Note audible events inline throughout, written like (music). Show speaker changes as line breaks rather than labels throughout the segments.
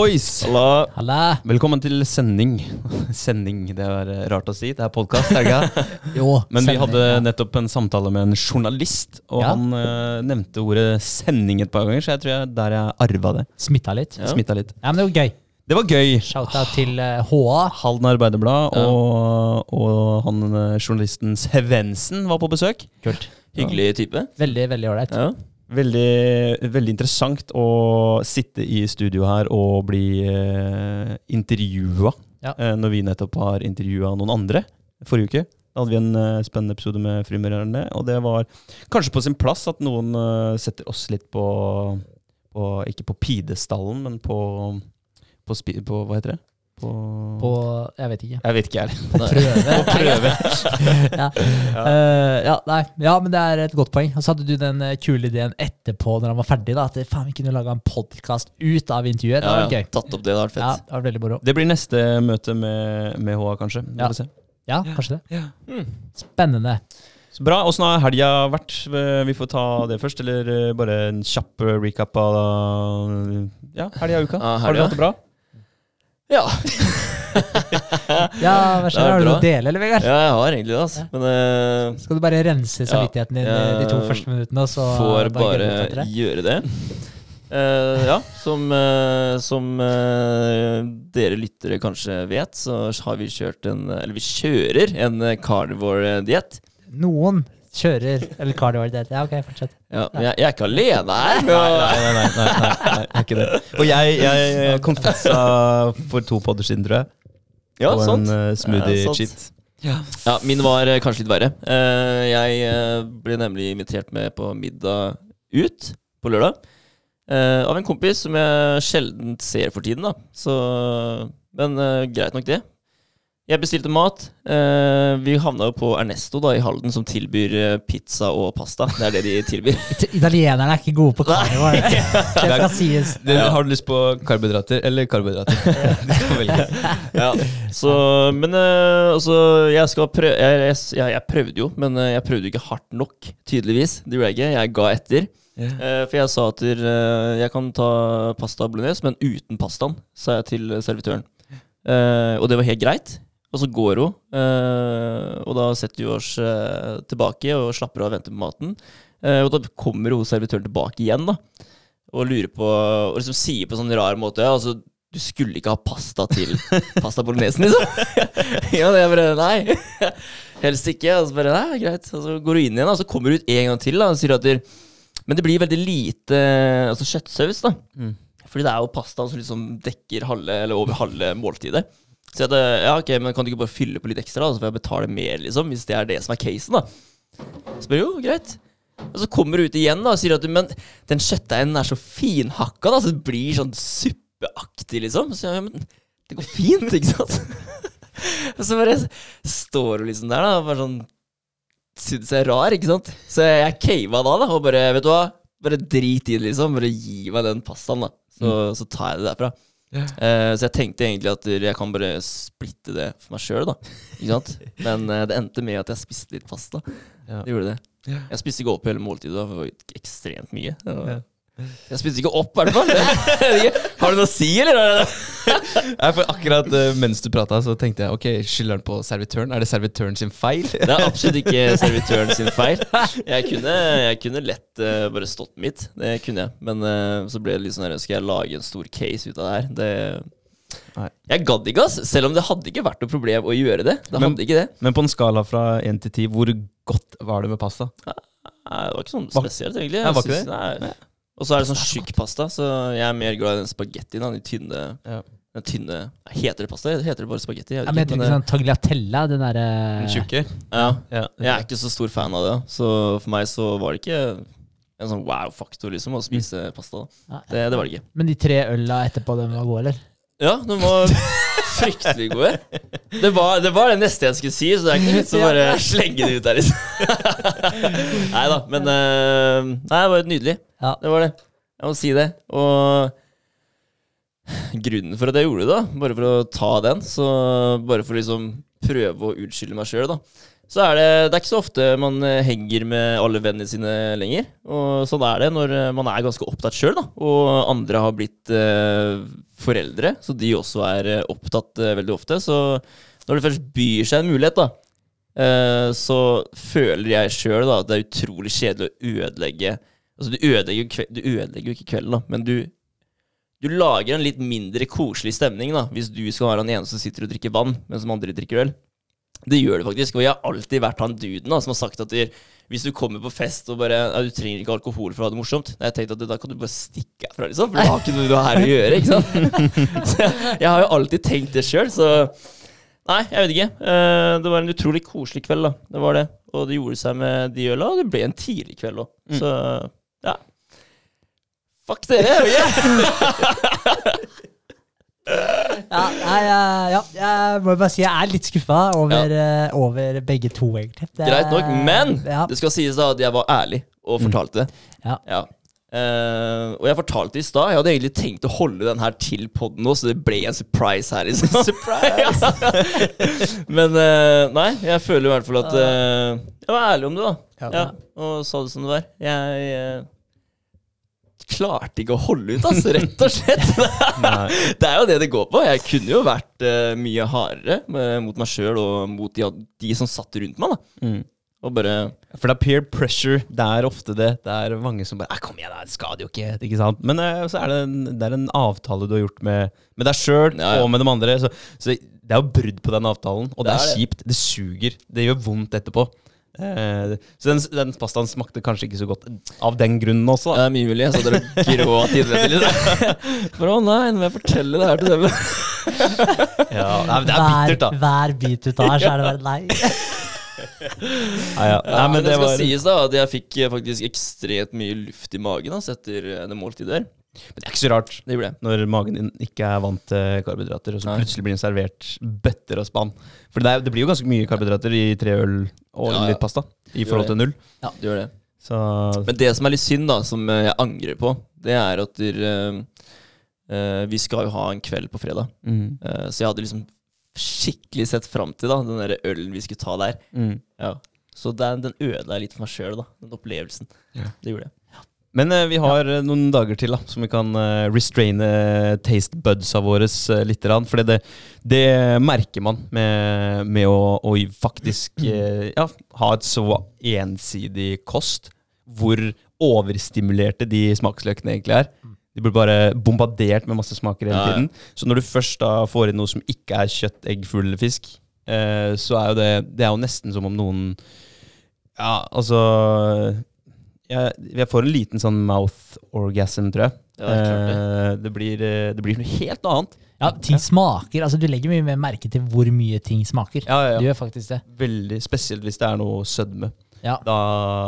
boys!
Halla.
Halla.
Velkommen til sending. (laughs) Sending, det er eh, rart å si. Det er podkast, er det ikke? (laughs)
Jo,
Men vi hadde
ja.
nettopp en samtale med en journalist, og
Ja.
han uh, nevnte ordet sending et par ganger, så jeg tror jeg der jeg arva det.
Smitta litt.
Ja.
Ja.
Smitta litt.
men det var gøy.
Det var gøy!
Shout-out til eh, HA.
Halden Arbeiderblad
Ja.
og, og han eh, journalisten Svevensen var på besøk.
Kult.
Hyggelig type.
Veldig, veldig ålreit.
Ja.
Veldig, veldig interessant å sitte i studio her og bli eh, intervjua,
Ja.
eh, når vi nettopp har intervjua noen andre forrige uke. Da hadde vi en eh, spennende episode med Frimurerne, og det var kanskje på sin plass at noen eh, setter oss litt på, på Ikke på pidestallen, men på, på, på Hva heter det? På,
På Jeg vet ikke.
Jeg vet ikke, jeg.
På prøve. (laughs)
På prøve. (laughs)
ja. Eh, ja, nei. ja, men det er et godt poeng. Og så hadde du den eh, kule ideen etterpå, når han var ferdig, da, at eh, faen, vi kunne laga en podkast ut av intervjuet. Det
Ja,
var
ja.
gøy.
Tatt opp det, det vært
Ja,
fett.
det var veldig moro.
Det blir neste møte med, med HA, kanskje.
Ja.
se.
Ja, kanskje det.
Mm.
Spennende.
Så bra. Åssen har helga vært? Vi får ta det først, eller bare en kjapp recap av ja, helga og uka?
Ah,
Har du hatt det bra?
Ja. (laughs)
Ja,
hva er
snill. Har du noe å dele, eller, Vegard?
ja, jeg har egentlig det, altså. Men uh,
Skal du bare rense samvittigheten din ja, de to første minuttene, og så
får bare
bare det?
gjøre det. Uh, ja, som, uh, som eh, dere lyttere kanskje vet, så har vi kjørt en Eller vi kjører en eh, carnivore-diett.
Noen kjører Eller cardio diet. Ja, ok, fortsett.
Ja, men jeg, jeg er ikke alene her.
Nei, nei, nei, nei, nei, nei, nei, er ikke det. Og jeg, jeg konfessa for to podder siden, tror jeg.
Ja, sant.
en eh,
Ja,
smoothie-cheat.
Ja. Ja, min var uh, kanskje litt verre. Uh, jeg eh, ble nemlig invitert med på middag ut på lørdag. eh, av en kompis som jeg sjelden ser for tiden, da. Så, men eh, greit nok, det. Jeg bestilte mat. Eh, vi havna jo på Ernesto da i Halden, som tilbyr eh, pizza og pasta. Det er det de tilbyr. (laughs)
Italienerne er ikke gode på karbo. (laughs) Det skal sies.
Det, Har du lyst på karbohydrater eller karbohydrater? (laughs) Du skal velge.
ja. Så, men eh, altså, jeg skal prøve jeg, jeg, jeg, jeg prøvde jo, men jeg prøvde ikke hardt nok, tydeligvis. Det gjorde jeg ikke. Jeg ga etter. Yeah. for jeg sa at jeg kan ta pasta bolognese, men uten pastaen, sa jeg til servitøren. Eh, og det var helt greit. Og så går hun, eh, og da setter vi oss eh, tilbake og slapper av og venter på maten. Eh, og da kommer hun servitøren tilbake igjen, da. Og lurer på Og liksom sier på en sånn rar måte altså, Du skulle ikke ha pasta til (laughs) pasta bolognesen, liksom? (laughs) ja, det er bare Nei. Helst ikke. Og så bare Nei, greit. Og så går hun inn igjen, og så kommer hun ut en gang til da, og sier at Men det blir veldig lite altså kjøttsaus, da.
Mm.
Fordi det er jo pasta som liksom dekker halve, eller over halve måltidet. Så jeg hadde, ja, ok, men kan du ikke bare fylle på litt ekstra, da, så får jeg betale mer, liksom, hvis det er det som er casen, da. Så bare jo, greit. Og så kommer du ut igjen da og sier at men den kjøttdeigen er så finhakka, da, så det blir sånn suppeaktig, liksom. Så ja, men det går fint, ikke sant? (laughs) og så bare står du liksom der, da, og bare sånn Syns jeg er rar, ikke sant? Så jeg cava da, da, og bare, vet du hva, bare drit i det, liksom. Bare gi meg den pastaen, da. Så, så tar jeg det derfra. Eh, så jeg tenkte egentlig at jeg kan bare splitte det for meg sjøl, da. Ikke sant? (laughs) Men uh, det endte med at jeg spiste litt pasta.
Ja.
Det gjorde det.
Yeah.
Jeg spiste ikke opp hele måltidet, det var ekstremt mye. Det var-. Jeg spiste ikke opp, i hvert fall. (laughs) Jeg. Har du noe å si, eller? (laughs)
Nei, for akkurat eh, mens du prata, så tenkte jeg ok, skylder han på servitøren? Er det servitøren sin feil?
Det er absolutt ikke (laughs) servitøren sin feil. Jeg kunne, jeg kunne lett uh, bare stått mitt. Det kunne jeg. Men uh, så ble det litt sånn her Skal jeg lage en stor case ut av det her? Det Jeg gadd ikke, ass. Selv om det hadde ikke vært noe problem å gjøre det. Det
Men-
hadde ikke det.
Men på en skala fra én til ti, hvor godt var det med pasta?
Nei, det var ikke sånn spesielt, egentlig.
Var
Jeg
ikke
det? Nei. Og så er det sånn tjukk pasta, så jeg er mer glad i den spagettien. Den tynne,
Ja.
den tynne Heter det pasta? Heter det bare spagetti? Jeg
Ja, men jeg sånn tagliatella, den derre
Den tjukke?
ja,
Ja.
jeg er ikke så stor fan av det. Så for meg så var det ikke en sånn wow-faktor liksom å spise pasta. da. Det, det var det ikke.
Men de tre øla etterpå, den var god, eller?
Ja, den var fryktelig gode. Det var, det var det neste jeg skulle si, så det er ikke vits å bare slenge det ut der. Liksom. (laughs) Nei da, men eh, Nei, det var nydelig.
Ja.
Det var det. Jeg må si det. Og grunnen for at jeg gjorde det, da, bare for å ta den, så bare for å liksom prøve å unnskylde meg sjøl, da, så er det, det er ikke så ofte man henger med alle vennene sine lenger. Og sånn er det når man er ganske opptatt sjøl, og andre har blitt eh, foreldre, så de også er opptatt eh, veldig ofte. Så når det først byr seg en mulighet, da, eh, så føler jeg sjøl at det er utrolig kjedelig å ødelegge Altså, du ødelegger, du ødelegger jo ikke kvelden, da, men du du lager en litt mindre koselig stemning da, hvis du skal være den eneste som sitter og drikker vann, mens de andre drikker øl. Det gjør det faktisk. Og jeg har alltid vært han duden da, som har sagt at du, hvis du kommer på fest og bare ja, Du trenger ikke alkohol for å ha det morsomt. Jeg tenkte at da kan du bare stikke herfra, liksom. For du har ikke noe du har her å gjøre. ikke sant? (laughs) Så jeg, jeg har jo alltid tenkt det sjøl, så Nei, jeg vet ikke. Eh, det var en utrolig koselig kveld, da. Det var det. Og det gjorde seg med de øla, og det ble en tidlig kveld òg. Så ja. Fuck dere! (laughs)
Ja, nei, ja, jeg må bare si jeg er litt skuffa over, eh, over begge to, egentlig. Det
Greit nok, men
ja.
det skal sies da at jeg var ærlig og fortalte det.
Ja.
Eh, og jeg fortalte det i stad. Jeg hadde egentlig tenkt å holde den her til poden nå, så det ble en surprise her. Liksom. (laughs) (laughs) surprise! men uh, nei, jeg føler i hvert fall at uh, Jeg var ærlig om det, da.
Ja.
Ja, og sa det som det var. Jeg klarte ikke å holde ut, altså, rett og slett. (laughs) Det er jo det det går på. Jeg kunne jo vært mye hardere med, mot meg sjøl og mot de, de som satt rundt meg. da
Mm.
Og bare
For det er peer pressure. Det er ofte det. Det er mange som bare 'Kom igjen, da, det skader jo ikke.' ikke sant? Men eh, så er det en, det er en avtale du har gjort med, med deg sjøl
Ja, ja.
og med de andre. Så, så det er jo brudd på den avtalen, og det,
Det
er
er det.
kjipt. Det suger. Det gjør vondt etterpå. Eh, så den, den pastaen smakte kanskje ikke så godt av den grunnen også.
Det er mye mulig. Jeg satt der og gråt innvendig. For å nei, nå må jeg fortelle det her til dem. (laughs)
Ja, nei, men det er bittert, da.
Hver, hver bit du tar, så er det bare nei.
Ja, ja. Nei, men det
skal
var
sies da at jeg fikk eh, faktisk ekstremt mye luft i magen altså, etter eh, det måltidet der.
Men det er ikke så rart
Det det.
når magen din ikke er vant til karbohydrater, og så
Nei.
plutselig blir den servert bøtter og spann. For det, er, det blir jo ganske mye karbohydrater i tre øl og
Ja, ja.
litt pasta i forhold til null.
Ja, Det gjør det.
Så
Men det som er litt synd, da, som eh, jeg angrer på, det er at der, uh, uh, vi skal jo ha en kveld på fredag.
mm,
Uh, så jeg hadde liksom skikkelig sett fram til da den der ølen vi skulle ta der.
mm.
Ja. Så den, den ødela litt for meg sjøl. Den opplevelsen.
Ja.
Det gjorde jeg.
Men eh, vi har eh, noen dager til da som vi kan eh, restraine taste budsa våre eh, litt. For det, det merker man med, med å, å faktisk (clears throat) eh, ja, ha et så ensidig kost, hvor overstimulerte de smaksløkene egentlig er. De blir bare bombardert med masse smaker hele
Ja, ja.
tiden. Så når du først da får inn noe som ikke er kjøtt, egg, fugl eller fisk, eh, så er jo det Det er jo nesten som om noen Ja, altså jeg, jeg får en liten sånn mouth orgasm, tror jeg.
Ja, det klart det.
Eh, det, blir, eh, det blir noe helt annet.
Ja, ting smaker. Altså, du legger mye mer merke til hvor mye ting smaker.
Ja, ja,
Du gjør faktisk det.
Veldig Spesielt hvis det er noe sødme.
Ja.
Da,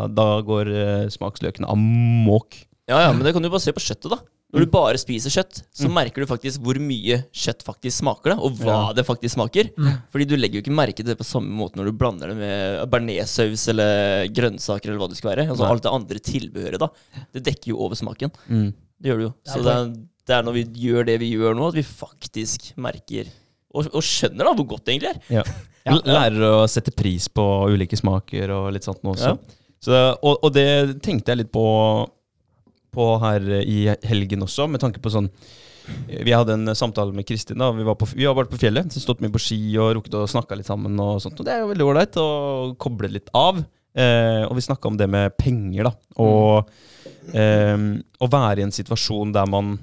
da går eh, smaksløkene amok.
Ja, ja, men det kan du bare se på kjøttet, da. Når du bare spiser kjøtt, så
Mm.
merker du faktisk hvor mye kjøtt faktisk smaker, da, og hva
Ja.
det faktisk smaker.
Mm.
Fordi du legger jo ikke merke til det på samme måte når du blander det med bearnéssaus eller grønnsaker eller hva det skal være. Altså
Nei.
Alt det andre tilbehøret, da. Det dekker jo over smaken.
Mm.
Det gjør det jo. Så det er, det er når vi gjør det vi gjør nå, at vi faktisk merker og, og skjønner da hvor godt det egentlig er.
Ja. (laughs) ja. Lærer å sette pris på ulike smaker og litt sånt nå også.
Ja.
Så, og, og det tenkte jeg litt på, på her i helgen også, med tanke på sånn Vi hadde en samtale med Kristin. da, Vi var på, vi har vært på fjellet, så stått mye på ski og rukket å snakke litt sammen. Og sånt, og det er jo veldig ålreit å koble litt av. Eh, og vi snakka om det med penger, da. Og eh, å være i en situasjon der man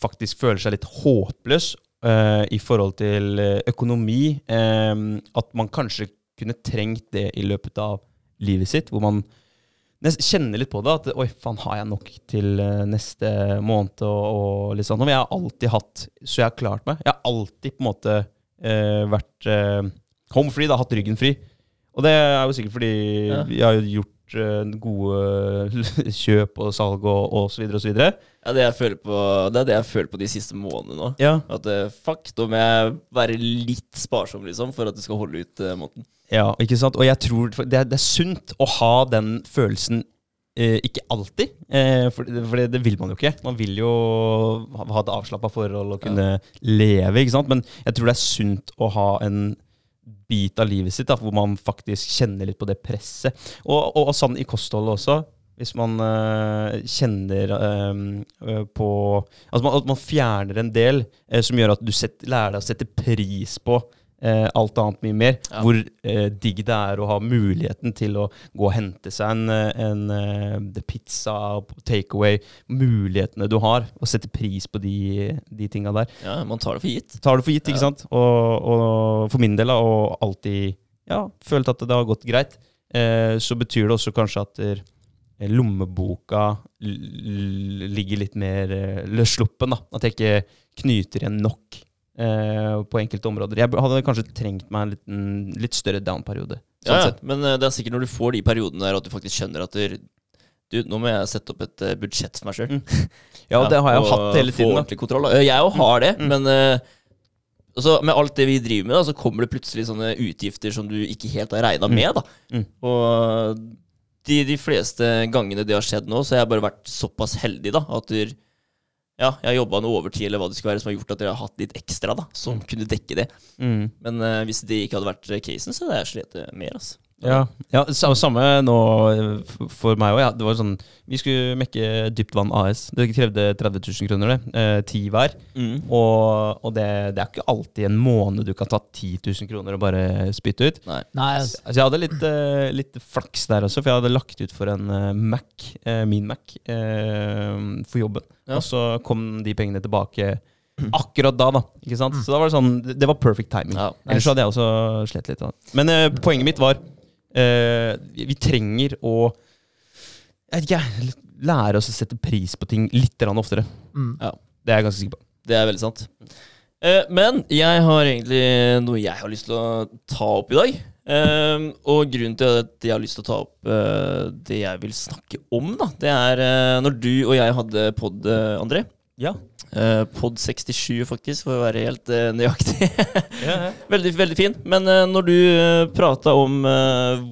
faktisk føler seg litt håpløs eh, i forhold til eh, økonomi. eh, at man kanskje kunne trengt det i løpet av livet sitt, hvor man nest, kjenner litt på det. At oi, faen, har jeg nok til eh, neste måned? Og, og litt sånn. Men jeg har alltid hatt så jeg har klart meg. Jeg har alltid på en måte eh, vært eh, home free, da, hatt ryggen fri. Og det er jo sikkert fordi
Ja.
jeg har jo gjort eh, gode (laughs) kjøp og salg og, og så videre og så videre.
Ja, det, jeg føler på, det er det jeg føler på de siste månedene nå.
Ja.
At eh, fuck, da må jeg være litt sparsom, liksom, for at det skal holde ut uh, måneden.
Ja, ikke sant? Og jeg tror det er, det er sunt å ha den følelsen eh, ikke alltid, eh, for, for det, det vil man jo ikke. Man vil jo ha, ha et avslappa forhold og kunne leve, ikke sant? Men jeg tror det er sunt å ha en bit av livet sitt da, hvor man faktisk kjenner litt på det presset. Og, og, og sånn i kostholdet også. Hvis man øh, kjenner øh, på Altså man, at man fjerner en del øh, som gjør at du set, lærer deg å sette pris på alt annet mye mer.
Ja.
Hvor digg det er å ha muligheten til å gå og hente seg en, en pizza, takeaway. Mulighetene du har. Og sette pris på de, de tinga der
Ja, man tar det for gitt.
tar det for gitt, ikke
Ja.
sant? Og, og for min del, og alltid ja, følt at det har gått greit, så betyr det også kanskje at der, lommeboka l- ligger litt mer eh, løssluppen. da. At jeg ikke knyter igjen nok eh, på enkelte områder. Jeg hadde kanskje trengt meg en liten, litt større down-periode. Sånn
Ja, ja. Men eh, det er sikkert når du får de periodene der at du faktisk skjønner at du, du nå må jeg sette opp et eh, budsjett for meg sjøl.
Mm. (laughs) Ja, og det har jeg jo hatt hele tiden.
Få kontroll. da. Eh, Jeg òg har det,
Mm.
men eh, altså, med alt det vi driver med, da, så kommer det plutselig sånne utgifter som du ikke helt har regna
Mm.
med. da.
Mm.
Og de, de fleste gangene det har skjedd nå, så har jeg bare vært såpass heldig da, at der, ja, jeg har jobba noe overtid eller hva det skulle være, som har gjort at dere har hatt litt ekstra da, som kunne dekke det.
Mm.
Men uh, hvis det ikke hadde vært casen, så hadde jeg slitt mer. altså.
Ja, ja sa- samme nå eh, for meg òg. Ja. Det var sånn Vi skulle mekke Dyptvann AS. Det krevde 30 000 kroner, det. Eh, ti hver.
Mm.
Og, og det, det er ikke alltid en måned du kan ta 10 000 kroner og bare spytte ut.
Nei.
Nei, altså,
Altså Jeg hadde litt, eh, litt flaks der også, for jeg hadde lagt ut for en eh, Mac, eh, min Mac, eh, for jobben.
Ja.
Og så kom de pengene tilbake akkurat da, da. Ikke sant? Så da var det sånn Det var perfect timing.
Ja.
Ellers så hadde jeg også slett litt. Da. Men eh, poenget mitt var vi vi trenger å jeg vet ikke, lære oss å sette pris på ting litt oftere.
mm.
Det er jeg ganske sikker på.
Det er veldig sant. Eh, men jeg har egentlig noe jeg har lyst til å ta opp i dag. Eh, og grunnen til at jeg har lyst til å ta opp eh, det jeg vil snakke om, da, det er eh, når du og jeg hadde pod, eh, André.
Ja.
Eh, pod 67, faktisk, for å være helt eh, nøyaktig. (laughs) veldig, veldig fin. Men eh, når du uh, prata om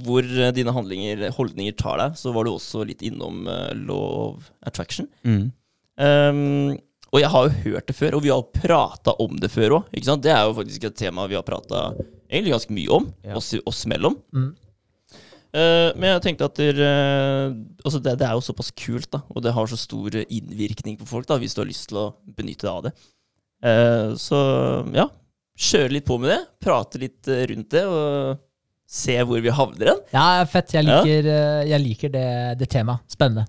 hvor dine handlinger, holdninger tar deg, så var du også litt innom Love law of attraction.
Mm.
Um, og jeg har jo hørt det før, og vi har prata om det før òg. Det er jo faktisk et tema vi har prata ganske mye om,
Ja.
oss, oss mellom.
Mm.
Uh, men jeg tenkte at der, uh, altså det, det er jo såpass kult, da, og det har så stor innvirkning på folk da, hvis du har lyst til å benytte deg av det. Uh, så ja, kjøre litt på med det, prate litt uh, rundt det, og se hvor vi havner hen.
ja, fett. Jeg liker, ja. jeg liker det, det temaet. Spennende.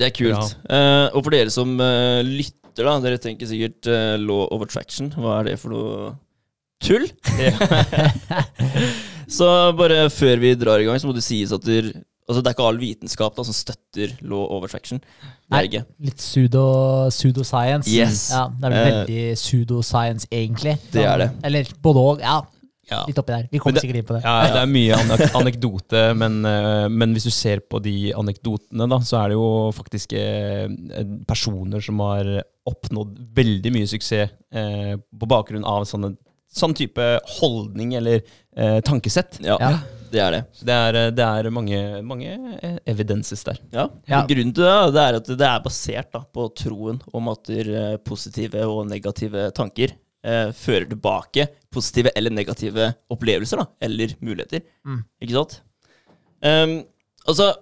Det er kult. Eh, og for dere som uh, lytter, da, dere tenker sikkert uh, law of attraction. Hva er det for noe tull? (laughs) (laughs) så bare før vi drar i gang, så må det sies at der, altså, det er ikke all vitenskap da, som støtter law of attraction.
Nei. Litt pseudo, pseudoscience.
Yes.
Ja, det er vel
Eh,
veldig pseudoscience, egentlig.
det er det.
Eller både òg. Ja,
Ja.
litt oppi der. Vi kommer
det-
sikkert inn på det.
Ja, det er mye anek anekdote, men, eh, men hvis du ser på de anekdotene, da, så er det jo faktisk eh, personer som har oppnådd veldig mye suksess eh, på bakgrunn av sånne, sånn type holdning eller eh, tankesett.
Ja,
Ja.
det er det.
Det er, eh, det er mange, mange evidenses der.
Ja.
Ja.
Grunnen til det, det er at det er basert da, på troen om at eh, positive og negative tanker eh, fører tilbake positive eller negative opplevelser, da, eller muligheter.
Mm.
Ikke sant? Um, altså,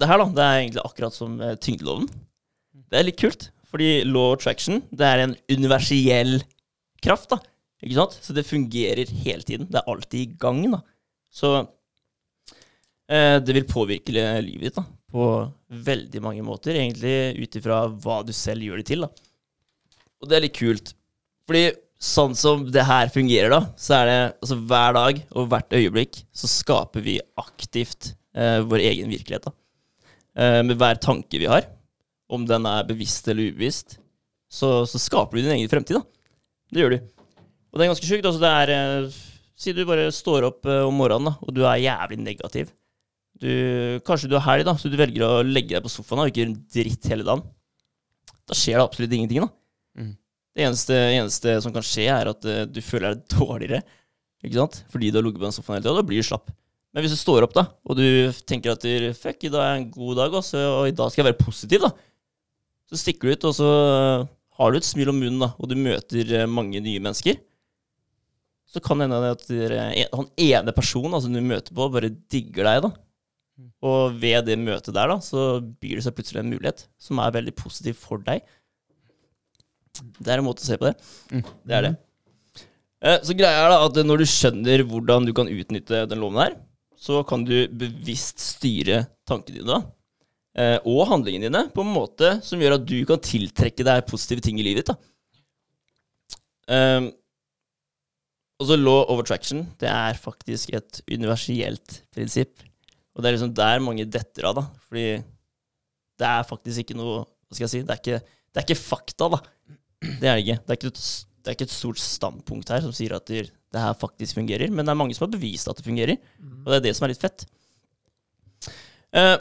det her da, det er egentlig akkurat som eh, tyngdeloven. Det er litt kult, fordi law of attraction det er en universell kraft. da, ikke sant? Så det fungerer hele tiden. Det er alltid i gang. da. Så eh, det vil påvirke livet ditt da, på veldig mange måter, egentlig ut ifra hva du selv gjør det til. da. Og det er litt kult. Fordi sånn som det her fungerer, da, så er det altså hver dag og hvert øyeblikk så skaper vi aktivt eh, vår egen virkelighet. da. Eh, med hver tanke vi har, om den er bevisst eller ubevisst, så, så skaper du din egen fremtid. da. Det gjør du. Og det er ganske sjukt. Altså det er eh, Si du bare står opp eh, om morgenen da, og du er jævlig negativ. Du, kanskje du har helg, da, så du velger å legge deg på sofaen da, og ikke gjøre en dritt hele dagen. Da skjer det absolutt ingenting. da.
Mm.
Det eneste, eneste som kan skje, er at eh, du føler deg (laughs) dårligere. Ikke sant? Fordi du har ligget på den sofaen hele tida. Da blir du slapp. Men hvis du står opp da, og du tenker at fuck, i dag er en god dag, også, og i dag skal jeg være positiv, da. så stikker du ut, og så har du et smil om munnen, da, og du møter mange nye mennesker. Så kan det hende at han ene personen altså, du møter på, bare digger deg. da. Og ved det møtet der, da, så byr det seg plutselig en mulighet som er veldig positiv for deg. Det er en måte å se på det.
Mm.
Det er det. Eh, Så greia er da at når du skjønner hvordan du kan utnytte den loven her, så kan du bevisst styre tankene dine da, eh, og handlingene dine på en måte som gjør at du kan tiltrekke deg positive ting i livet ditt. da. Og så law of attraction, det er faktisk et universelt prinsipp. Og det er liksom der mange detter av, da. Fordi det er faktisk ikke noe Hva skal jeg si? Det er ikke, det er ikke fakta, da. Det er det ikke. Det er ikke, et, det er ikke et stort standpunkt her som sier at det, det her faktisk fungerer. Men det er mange som har bevist at det fungerer. Og det er det som er litt fett. Eh,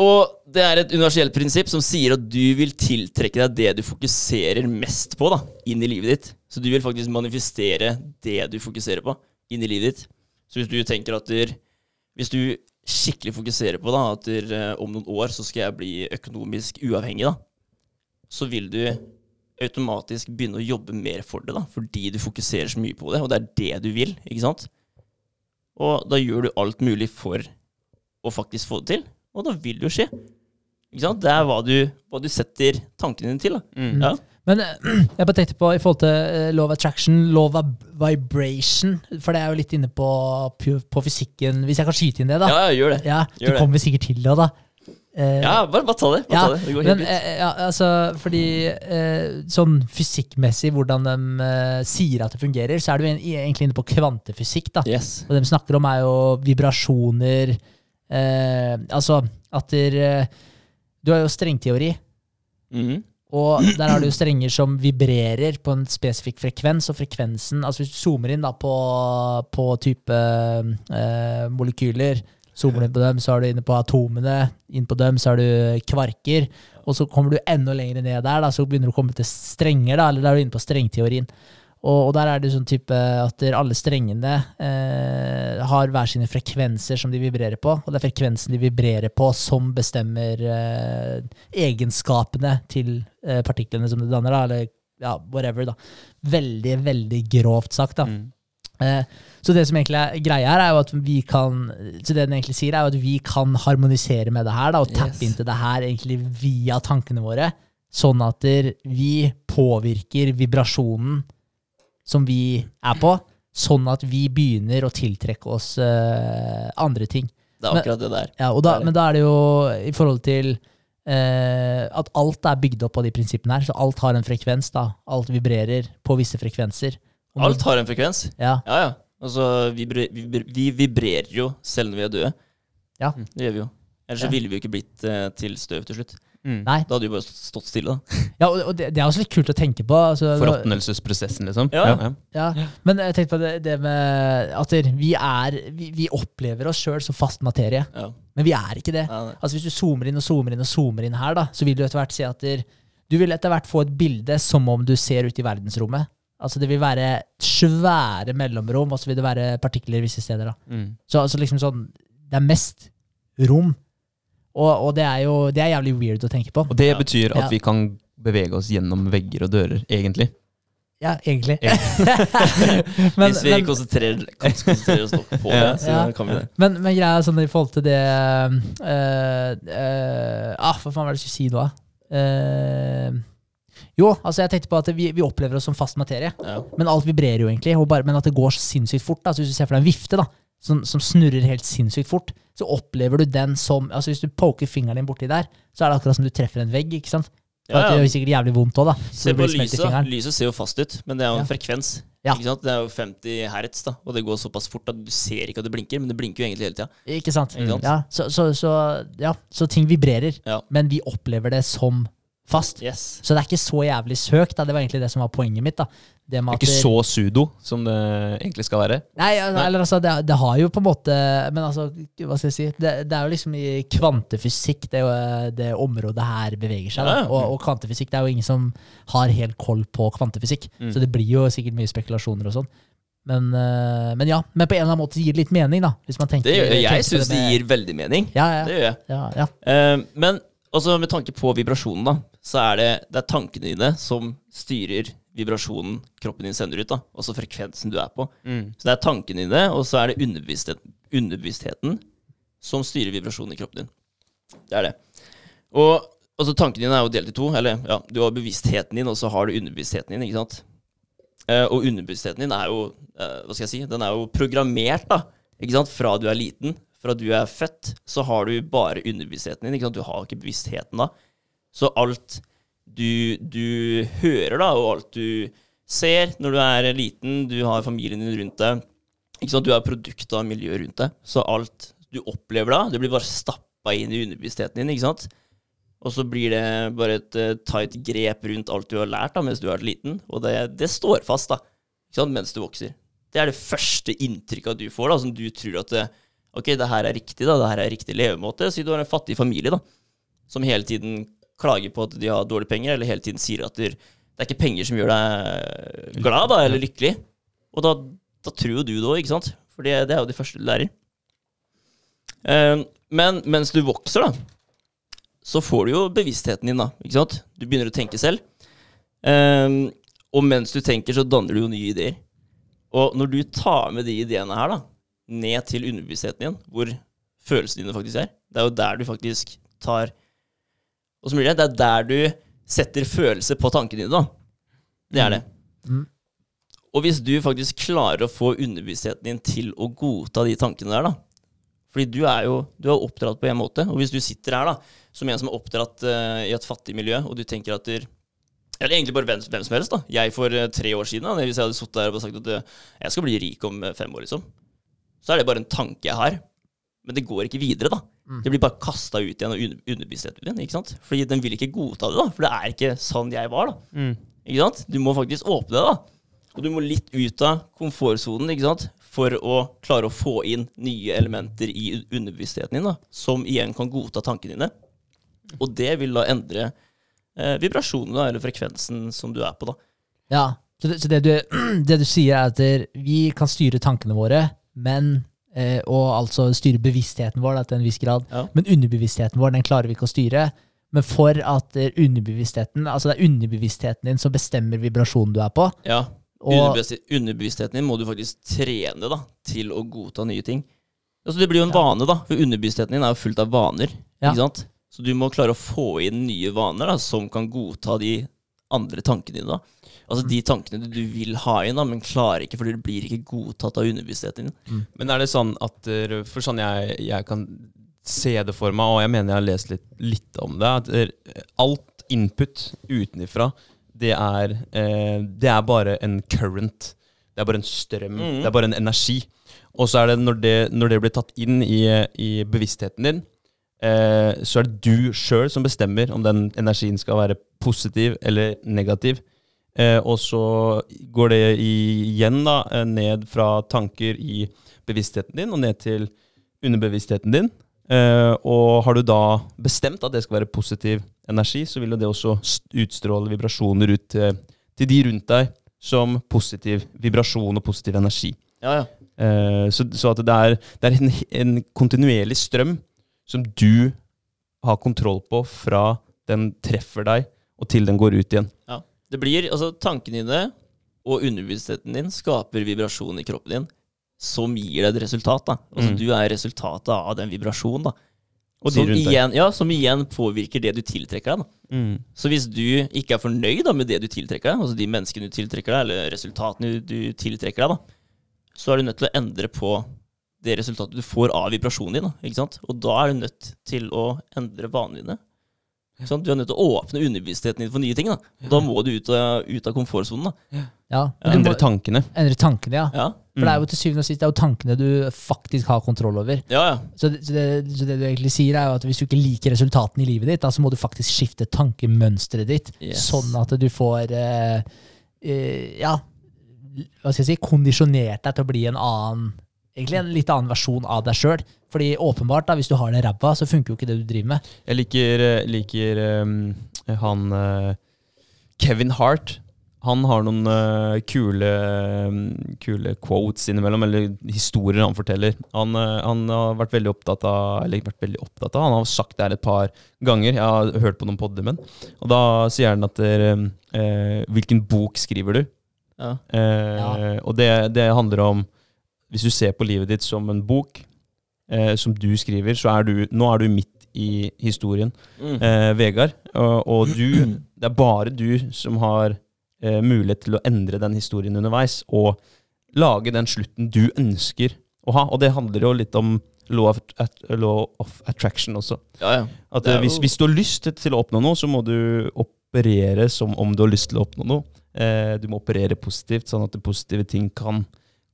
og det er et universelt prinsipp som sier at du vil tiltrekke deg det du fokuserer mest på da, inn i livet ditt. Så du vil faktisk manifestere det du fokuserer på, inn i livet ditt. Så hvis du tenker at der, Hvis du skikkelig fokuserer på da, at der, eh, om noen år så skal jeg bli økonomisk uavhengig, da, så vil du automatisk begynne å jobbe mer for det, da, fordi du fokuserer så mye på det, og det er det du vil, ikke sant? Og da gjør du alt mulig for å faktisk få det til, og da vil det jo skje. Ikke sant? Det er hva du, hva du setter tankene dine til. Da.
Mm.
Ja.
Men eh, (clears throat) jeg bare tenkte på i forhold til love law of attraction, law of vibration, for det er jo litt inne på, på fysikken, hvis jeg kan skyte inn det, da.
ja, ja, gjør det.
Ja,
gjør
du
det.
kommer sikkert til det, da. Eh,
Ja, bare, bare ta det. Bare
Ja,
ta det. det går helt
Men
fint.
eh, ja, altså, fordi eh, sånn fysikkmessig, hvordan de eh, sier at det fungerer, så er du egentlig inne på kvantefysikk, da.
Yes.
Og det de snakker om, er jo vibrasjoner eh, Altså at der, eh, Du har jo strengteori,
Mhm.
og der har du strenger som vibrerer på en spesifikk frekvens, og frekvensen Altså hvis du zoomer inn da på, på type eh, molekyler, zoomer du inn på dem, så er du inne på atomene, inn på dem så er du kvarker, og så kommer du enda lenger ned der, da, så begynner du å komme til strenger, da, eller da er du inne på strengteorien. Og, og der er det sånn type at alle strengene eh, har hver sine frekvenser som de vibrerer på, og det er frekvensen de vibrerer på som bestemmer eh, egenskapene til eh, partiklene som det danner, da, eller ja, whatever, da. Veldig, veldig grovt sagt, da.
Mm.
Eh, så det som egentlig er greia her, er jo at vi kan Så det den egentlig sier, er jo at vi kan harmonisere med det her, da, og tappe
Yes.
inn til det her egentlig via tankene våre. Sånn at vi påvirker vibrasjonen som vi er på, sånn at vi begynner å tiltrekke oss uh, andre ting.
Det er akkurat det der.
Ja, og da, men da er det jo i forhold til uh, at alt er bygd opp på de prinsippene her. Så alt har en frekvens. da. Alt vibrerer på visse frekvenser. Om
Alt har en frekvens.
Ja,
Ja, ja. Altså, vi, vi, vi vibrerer jo selv når vi er døde.
Ja.
Det gjør vi jo. Ellers så ville vi jo ikke blitt uh, til støv til slutt.
Mm.
Nei.
Da hadde du bare stått stille, da. (laughs)
ja og og det, det er også litt kult å tenke på. Altså,
Forråtnelsesprosessen, liksom.
Ja.
ja, men jeg tenkte på det, det med at vi, er, vi, vi opplever oss sjøl som fast materie,
Ja.
men vi er ikke det.
Ja, nei.
Altså Hvis du zoomer inn og zoomer inn og zoomer inn her, da, så vil du etter hvert se at der, du vil etter hvert få et bilde som om du ser ut i verdensrommet. Altså Det vil være svære mellomrom, og så vil det være partikler visse steder. da.
Mm.
Så altså liksom sånn, Det er mest rom. Og, og det er jo det er jævlig weird å tenke på.
Og det
Ja.
betyr at
Ja.
vi kan bevege oss gjennom vegger og dører, egentlig.
Ja, egentlig. (laughs) Men,
Hvis vi
men,
konsentrerer, kan konsentrere oss nok på
Ja.
det, så
Ja.
kan vi det.
men, men greia er sånn i forhold til det øh, øh, ah, Hva faen var det jeg skulle si nå? Uh, jo, altså jeg tenkte på at vi, vi opplever oss som fast materie.
Ja.
Men alt vibrerer jo egentlig, og bare, men at det går så sinnssykt fort. Da. Så hvis du ser for deg en vifte da, som, som snurrer helt sinnssykt fort, så opplever du den som altså Hvis du poker fingeren din borti der, så er det akkurat som du treffer en vegg. ikke sant?
Ja,
Ja, Det gjør sikkert jævlig vondt òg, da.
Se på lyset. Lyset ser jo fast ut, men det er jo en
Ja.
frekvens.
Ja.
Ikke sant? Det er jo 50 hertz, da, og det går såpass fort at du ser ikke at det blinker, men det blinker jo egentlig hele tida.
Ikke sant?
Ikke sant?
Ja, så, så, så, ja, så ting vibrerer, men vi opplever det som fast.
Yes.
Så det er ikke så jævlig søkt. Da. Det var egentlig det som var poenget mitt. da. Det med
Det er
at
ikke så sudo som det egentlig skal være.
Nei, al-
Nei.
eller altså, det, det har jo på en måte Men altså, hva skal jeg si? Det, det er jo liksom i kvantefysikk det, er det området her beveger seg. Da.
Ja, ja.
Og, og kvantefysikk, det er jo ingen som har helt koll på kvantefysikk.
Mm.
Så det blir jo sikkert mye spekulasjoner og sånn. Men, øh, men ja, men på en eller annen måte gir det litt mening, da. Hvis man tenker,
Det gjør, jeg syns det
med-
gir veldig mening.
Ja, ja.
Det gjør jeg.
ja, ja.
Eh, men også med tanke på vibrasjonen, da, så er det, det er tankene dine som styrer vibrasjonen kroppen din sender ut, da. Altså frekvensen du er på.
Mm.
Så det er tankene dine, og så er det underbevisstheten, underbevisstheten som styrer vibrasjonen i kroppen din. Det er det. Og altså, tankene dine er jo delt i to. Eller ja, du har bevisstheten din, og så har du underbevisstheten din. ikke sant? Eh, og underbevisstheten din er jo eh, hva skal jeg si, den er jo programmert da, ikke sant? fra du er liten. Fra du er født, så har du bare underbevisstheten din. ikke sant? Du har ikke bevisstheten da. Så alt du, du hører, da, og alt du ser når du er liten, du har familien din rundt deg? Du er produkt av miljøet rundt deg. Så alt du opplever da, det blir bare stappa inn i underbevisstheten din. ikke sant? Og så blir det bare et uh, tight grep rundt alt du har lært da, mens du har vært liten. Og det, det står fast da, mens du vokser. Det er det første inntrykket du får, da, som du tror at det, ok, det her er riktig, da, det her er riktig levemåte. Si du har en fattig familie da, som hele tiden klager på at de har dårlige penger, eller hele tiden sier at det er ikke penger som gjør deg glad da, eller lykkelig. Og da, da tror jo du det òg, ikke sant? For det, det, er jo de første du lærer. Uh, men mens du vokser, da, så får du jo bevisstheten din, da. ikke sant? Du begynner å tenke selv. Uh, og mens du tenker, så danner du jo nye ideer. Og når du tar med de ideene her da, ned til underbevisstheten din, hvor følelsene dine faktisk er, det er jo der du faktisk tar Og så blir det, det er der du setter følelse på tankene dine, da. Det er det.
Mm.
Og hvis du faktisk klarer å få underbevisstheten din til å godta de tankene der, da Fordi du er jo du er oppdratt på en måte, og hvis du sitter her da som en som er oppdratt uh, i et fattig miljø, og du tenker at du eller egentlig bare hvem, hvem som helst. da. Jeg for uh, tre år siden, da, hvis jeg hadde sittet der og sagt at uh, jeg skal bli rik om fem år, liksom, så er det bare en tanke jeg har. Men det går ikke videre, da.
Mm.
Det blir bare kasta ut igjen av under, underbevisstheten din. ikke sant? Fordi den vil ikke godta det, da. For det er ikke sånn jeg var, da.
Mm.
Ikke sant? Du må faktisk åpne det, da. Og du må litt ut av komfortsonen ikke sant? for å klare å få inn nye elementer i underbevisstheten din, da, som igjen kan godta tankene dine. Og det vil da endre eh, vibrasjonen, da, eller frekvensen som du er på. da.
Ja, så det, så det, du, (clears throat) det du sier er at vi kan styre tankene våre, men og altså styre bevisstheten vår da, til en viss grad.
Ja.
Men underbevisstheten vår den klarer vi ikke å styre. Men for at eh, underbevisstheten, altså det er underbevisstheten din som bestemmer vibrasjonen du er på.
Ja,
Og,
Underbevisstheten din må du faktisk trene da, til å godta nye ting. Altså, det blir jo en vane, da, for underbevisstheten din er jo fullt av vaner.
Ja.
ikke sant? Så du må klare å få inn nye vaner da, som kan godta de andre tankene dine. da. Altså de tankene du vil ha inn, da, men klarer ikke, fordi du blir ikke godtatt av underbevisstheten din.
Men er det sånn at For sånn jeg, jeg kan se det for meg, og jeg mener jeg har lest litt, litt om det, at alt input utenifra, det eh, det er bare en current. Det er bare en strøm.
Mm.
Det er bare en energi. Og så er det når det, når det blir tatt inn i, i bevisstheten din, eh, så er det du sjøl som bestemmer om den energien skal være positiv eller negativ. Eh, og så går det igjen da, eh, ned fra tanker i bevisstheten din og ned til underbevisstheten din. Eh, og har du da bestemt at det skal være positiv energi, så vil jo det også utstråle vibrasjoner ut til, til de rundt deg som positiv vibrasjon og positiv energi.
Ja, ja.
Eh, så, så at det er, det er en, en kontinuerlig strøm som du har kontroll på fra den treffer deg og til den går ut igjen.
Ja. Det blir, altså Tankene dine og underbevisstheten din skaper vibrasjon i kroppen din som gir deg et resultat. da. Altså
Mm.
Du er resultatet av den vibrasjonen. da.
Og
som, igjen, ja, som igjen påvirker det du tiltrekker deg. da.
Mm.
Så hvis du ikke er fornøyd da, med det du tiltrekker deg, altså de menneskene du tiltrekker deg, eller resultatene du, du tiltrekker deg, da, så er du nødt til å endre på det resultatet du får av vibrasjonen din. Da, ikke sant? Og da er du nødt til å endre vanene dine. Sant? Du er nødt til å åpne underbevisstheten din for nye ting. Da, da må du ut av, ut av komfortsonen.
ja,
Endre tankene.
endre tankene, ja.
Ja,
For det er jo til syvende og sist det er jo tankene du faktisk har kontroll over.
ja. ja.
Så det, så, det, så det du egentlig sier, er jo at hvis du ikke liker resultatene i livet ditt, da, så må du faktisk skifte tankemønsteret ditt,
Yes.
sånn at du får eh, eh, Ja, hva skal jeg si, kondisjonert deg til å bli en annen Egentlig en litt annen versjon av deg sjøl. Fordi åpenbart, da, hvis du har det ræva, så funker jo ikke det du driver med.
Jeg liker, eh, liker um, han uh, Kevin Hart. han har noen uh, kule, um, kule quotes innimellom, eller historier han forteller. Han, uh, han har vært veldig opptatt av Eller ikke vært veldig opptatt av, han har sagt det her et par ganger. Jeg har hørt på noen podder med han. Og da sier han at eh, Hvilken bok skriver du?
Ja.
Eh,
Ja.
Og det, det handler om Hvis du ser på livet ditt som en bok eh, som du skriver, så er du Nå er du midt i historien,
Mm.
eh, Vegard. Og, og du (clears throat) Det er bare du som har eh, mulighet til å endre den historien underveis, og lage den slutten du ønsker å ha. Og det handler jo litt om law of, at, law of attraction også.
Ja, ja.
At eh, hvis, hvis du har lyst til- å oppnå noe, så må du operere som om du har lyst til å oppnå noe. Eh, du må operere positivt, sånn at positive ting kan,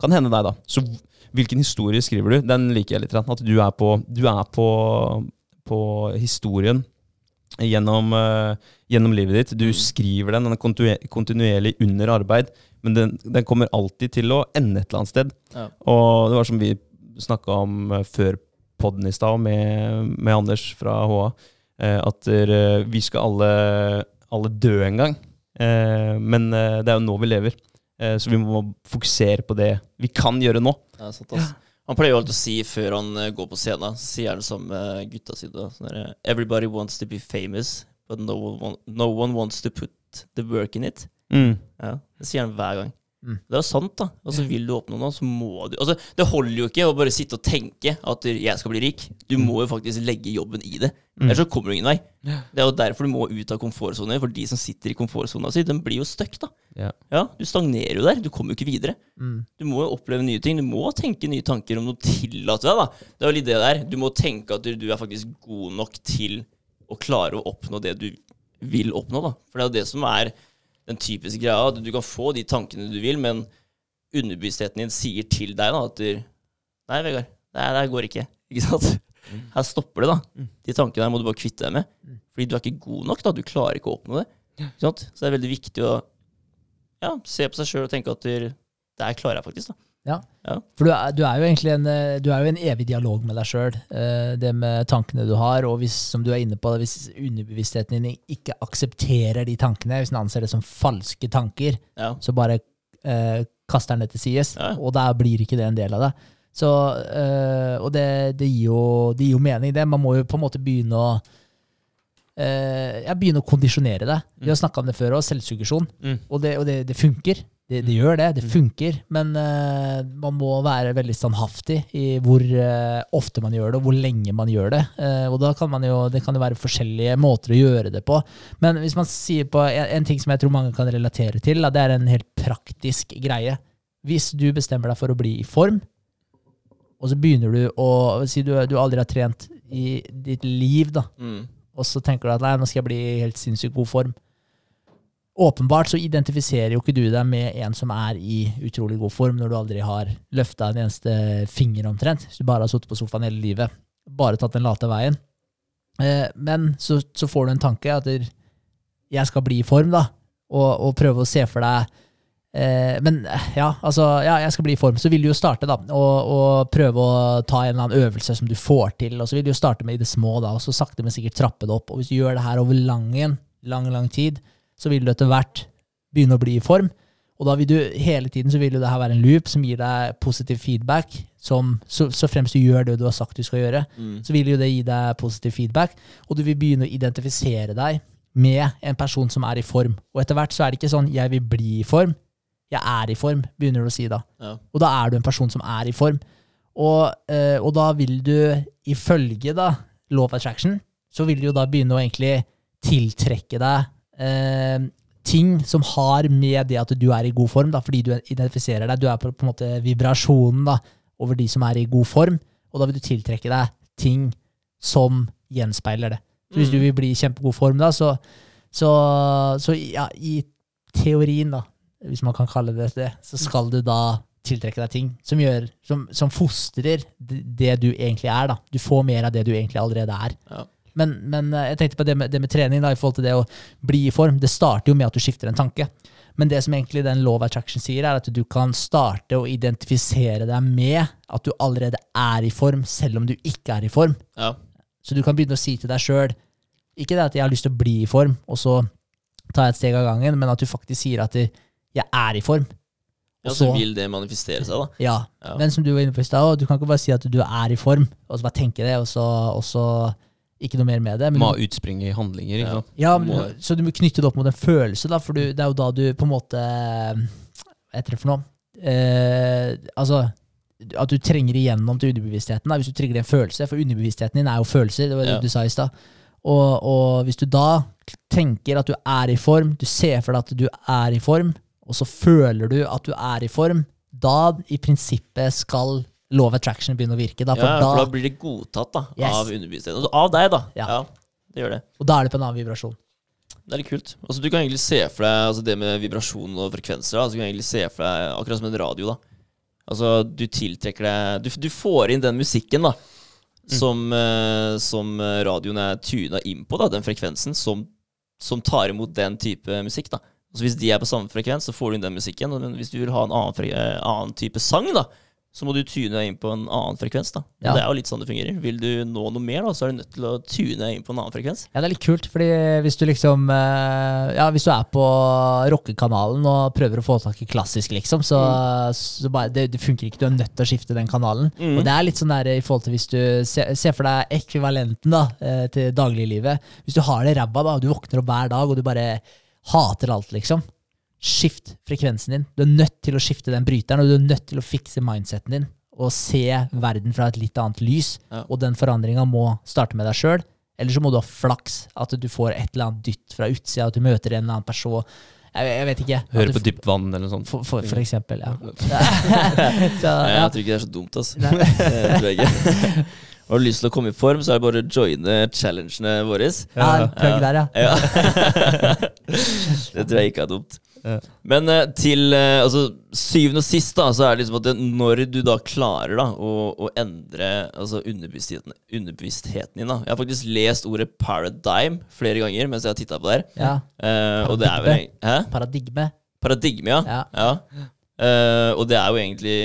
kan hende deg. da. Så hvilken historie skriver du? Den liker jeg litt. At du er på, du er på, på historien gjennom, uh, gjennom livet ditt. Du skriver den, den er kontinuerlig under arbeid, men den, den kommer alltid til å ende et eller annet sted.
Ja.
Og det var som vi snakka om eh, før podden i stad, med, med Anders fra HA, uh, at uh, vi skal alle, alle dø en gang. Eh, men eh, det er jo nå vi lever. Eh, så vi må fokusere på det vi kan gjøre nå.
Ja, sant, altså. Han pleier jo alltid å si før han eh, går på scenen, sier han det samme med gutta sine. Sånn Everybody wants to be famous, but no one, no one wants to put the work in it. Ja, Det sier han hver gang.
Mm.
Det er jo sant, da. Altså, Vil du oppnå noe, så må du Altså, Det holder jo ikke å bare sitte og tenke at 'jeg skal bli rik'. Du må jo faktisk legge jobben i det. Ellers så kommer du ingen vei. Det er jo derfor du må ut av komfortsonen. For de som sitter i komfortsona si, den blir jo stuck, da.
Ja.
Ja, Du stagnerer jo der. Du kommer jo ikke videre.
Mm.
Du må jo oppleve nye ting. Du må tenke nye tanker om noe tillater deg. da. Det er jo litt det der. Du må tenke at du du er faktisk god nok til å klare å oppnå det du vil oppnå. da. For det er jo det som er den typiske greia. At du kan få de tankene du vil, men underbevisstheten din sier til deg da, at du Nei, Vegard, det her går ikke. Ikke sant? Her stopper det, da. De tankene her må du bare kvitte deg med. Fordi du er ikke god nok. da, Du klarer ikke å oppnå det. Ikke sant? Så det er veldig viktig å ja, se på seg sjøl og tenke at du, det her klarer jeg faktisk. da.
For du er, du er jo egentlig en, eh, du er jo en evig dialog med deg sjøl. Det med tankene du har, og hvis, som du er inne på, hvis underbevisstheten din ikke aksepterer de tankene, hvis den anser det som falske tanker,
Ja.
så bare eh, kaster den det til sides,
Ja.
og da blir ikke det en del av det. Så, eh, og det, det, gir jo, det gir jo mening, det. Man må jo på en måte begynne å eh, ja, begynne å kondisjonere det. Vi har snakka om det før òg, selvsuggesjon.
Mm.
Og, det, og det, det funker. Det, det gjør det, det funker. Men uh, man må være veldig standhaftig i hvor uh, ofte man gjør det, og hvor lenge man gjør det. Uh, og da kan man jo, det kan jo være forskjellige måter å gjøre det på. Men hvis man sier på en, en ting som jeg tror mange kan relatere til, da, det er en helt praktisk greie. Hvis du bestemmer deg for å bli i form, og så begynner du å Si du, du aldri har trent i ditt liv, da
Mm.
og så tenker du at nei, nå skal jeg bli i helt sinnssykt god form. Åpenbart så identifiserer jo ikke du deg med en som er i utrolig god form, når du aldri har løfta en eneste finger omtrent. Hvis du bare har sittet på sofaen hele livet, bare tatt den late veien. Eh, men så, så får du en tanke at jeg skal bli i form, da, og, og prøve å se for deg eh, Men ja, altså, ja, jeg skal bli i form. Så vil du jo starte, da, og, og prøve å ta en eller annen øvelse som du får til. Og så vil du jo starte med i det små, da, og så sakte, men sikkert trappe det opp. Og hvis du gjør det her over lang, lang, lang tid, så vil du etter hvert begynne å bli i form. Og da vil du hele tiden så vil jo det her være en loop som gir deg positiv feedback. Som, så, så fremst du gjør det du har sagt du skal gjøre,
Mm.
så vil jo det gi deg positiv feedback. Og du vil begynne å identifisere deg med en person som er i form. Og etter hvert så er det ikke sånn 'jeg vil bli i form', 'jeg er i form', begynner du å si da.
Ja.
Og da er du en person som er i form. Og, eh, og da vil du, ifølge da, law of attraction, så vil du jo da begynne å egentlig tiltrekke deg eh, ting som har med det at du er i god form, da, fordi du identifiserer deg. Du er på, på en måte vibrasjonen da, over de som er i god form, og da vil du tiltrekke deg ting som gjenspeiler det. Så hvis du vil bli i kjempegod form, da, så, så, så ja, i teorien, da, hvis man kan kalle det det, så skal du da tiltrekke deg ting som, gjør, som, som fostrer det det du egentlig er. da. Du får mer av det du egentlig allerede er.
Ja.
Men, men eh, jeg tenkte på det med, det med trening, da, i forhold til det å bli i form. Det starter jo med at du skifter en tanke. Men det som egentlig den law of attraction sier, er at du kan starte å identifisere deg med at du allerede er i form, selv om du ikke er i form.
Ja.
Så du kan begynne å si til deg sjøl Ikke det at jeg har lyst til å bli i form, og så tar jeg et steg av gangen, men at du faktisk sier at jeg er i form.
Ja,
Og
så
så-
vil det manifestere seg, da.
Ja,
Ja.
men som du var inne på i stad, du kan ikke bare si at du er i form, og så bare tenke det, og så, og så ikke noe mer med det. Men
Må ha utspring i handlinger. ikke sant?
ja, men, så du må knytte det opp mot en følelse, da, for du, det er jo da du på en måte Hva heter det for noe? Eh, altså at du trenger igjennom til underbevisstheten. Da, hvis du trigger en følelse, for underbevisstheten din er jo følelser. det var det
Ja.
du sa i sted. Og, og hvis du da tenker at du er i form, du ser for deg at du er i form, og så føler du at du er i form, da i prinsippet skal of attraction begynner å virke. Da, for
Ja, for da blir det godtatt da,
Yes.
av underbevisstheten. Altså, av deg, da.
Ja.
Ja. det gjør det.
og da er det på en annen vibrasjon.
Det er litt kult. Altså, du kan egentlig se for deg altså, det med vibrasjon og frekvenser. Da, så du kan egentlig se for deg akkurat som en radio. da Altså, Du tiltrekker deg Du, du får inn den musikken da som, uh, som radioen er tuna inn på, da den frekvensen som, som tar imot den type musikk. da Altså Hvis de er på samme frekvens, så får du inn den musikken. Men hvis du vil ha en annen, eh, annen type sang, da så må du tune deg inn på en annen frekvens. da
Ja.
Det er jo litt sånn det fungerer. Vil du nå noe mer, da så er du nødt til å tune deg inn på en annen frekvens.
Ja, det er litt kult, fordi hvis du liksom eh, Ja, hvis du er på rockekanalen og prøver å få tak i klassisk, liksom, så, så bare det, det funker ikke. Du er nødt til å skifte den kanalen.
Mm.
Og det er litt sånn der i forhold til hvis du ser, ser for deg ekvivalenten da, eh, til dagliglivet. Hvis du har det ræva, da, og du våkner opp hver dag og du bare hater alt, liksom. Skift frekvensen din. Du er nødt til å skifte den bryteren, og du er nødt til å fikse mindseten din. Og se verden fra et litt annet lys.
Ja.
Og den forandringa må starte med deg sjøl. Eller så må du ha flaks. At du får et eller annet dytt fra utsida, at du møter en eller annen person. Jeg, jeg vet ikke. At
Høre på dypt vann eller noe sånt.
For, for, for eksempel, ja. (laughs) (laughs) så, ja.
Jeg tror ikke det er så dumt, altså. (laughs) Det tror jeg ikke. Har du lyst til å komme i form, så er det bare å joine challengene våre.
ja, ja. der, ja.
Ja. det tror jeg ikke er dumt.
Ja.
Men eh, til eh, altså, syvende og sist, da, så er det liksom at det, når du da klarer da, å, å endre altså, underbevisstheten, underbevisstheten din da. Jeg har faktisk lest ordet paradigm flere ganger mens jeg har titta på det her.
ja.
Uh, og det er vel. Hæ?
Paradigme.
Paradigme, ja.
Ja.
ja. Uh, og det er jo egentlig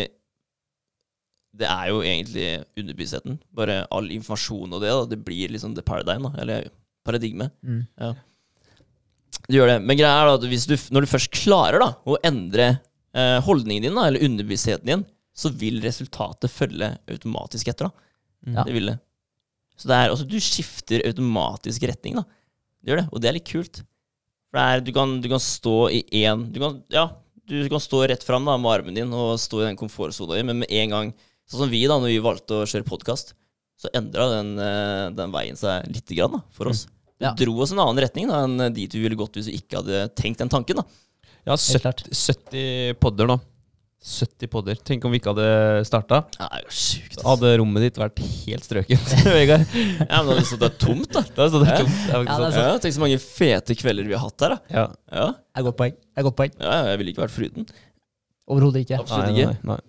Det er jo egentlig underbevisstheten. Bare all informasjon og det. da Det blir liksom the paradigm, da. Eller paradigme.
Mm.
Du gjør det. Men greia er da at hvis du, når du først klarer da å endre eh, holdningen din, da, eller underbevisstheten din, så vil resultatet følge automatisk etter. da
Ja.
Det vil det. Så det er, også, du skifter automatisk retning. da Du gjør det, Og det er litt kult. For det er, du, kan, du kan stå i én du kan, Ja, du kan stå rett fram med armen din og stå i den komfortsona di, men med en gang Sånn som vi, da, når vi valgte å kjøre podkast, så endra den, eh, den veien seg lite grann da, for oss. Det
Ja.
dro oss en annen retning da, enn dit vi ville gått hvis vi ikke hadde tenkt den tanken. da
Ja, 70, 70 podder nå. 70 podder. Tenk om vi ikke hadde starta.
Er.
Hadde rommet ditt vært helt strøkent, (laughs) Vegard.
Ja, men da hadde det tomt, da.
Da hadde det
Ja.
tomt. Det
Ja, det er.
Ja, Tenk så mange fete kvelder vi har hatt der, da.
Ja.
Ja,
Det er godt poeng. Det er godt poeng.
ja jeg ville ikke vært foruten.
Overhodet ikke.
Absolutt
Nei,
ikke.
nei, nei.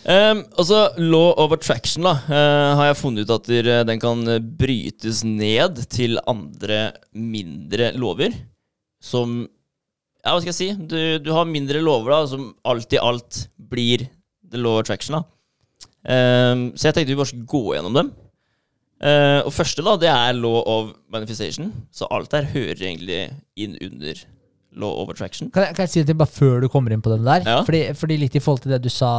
Um, altså, Law of attraction da uh, har jeg funnet ut at der, den kan eh, brytes ned til andre mindre lover. Som Ja, hva skal jeg si? Du, du har mindre lover da som alt i alt blir the law of attraction. da um, Så jeg tenkte vi bare skulle gå gjennom dem. Uh, og første da, det er law of manifestation. Så alt der hører egentlig inn under law of attraction.
Kan jeg, kan jeg si en ting bare før du kommer inn på den der?
Ja.
Fordi, fordi litt i forhold til det du sa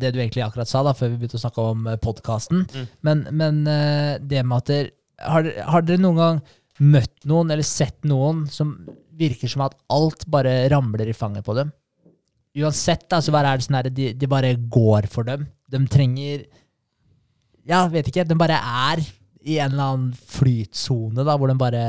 Det du egentlig akkurat sa, da før vi begynte å snakke om podkasten.
Mm.
Men, men eh, det med at dere har, har dere noen gang møtt noen eller sett noen som virker som at alt bare ramler i fanget på dem? Uansett, da, så bare er det sånn her de, de bare går for dem. De trenger Ja, vet ikke. De bare er i en eller annen flytsone, da, hvor den bare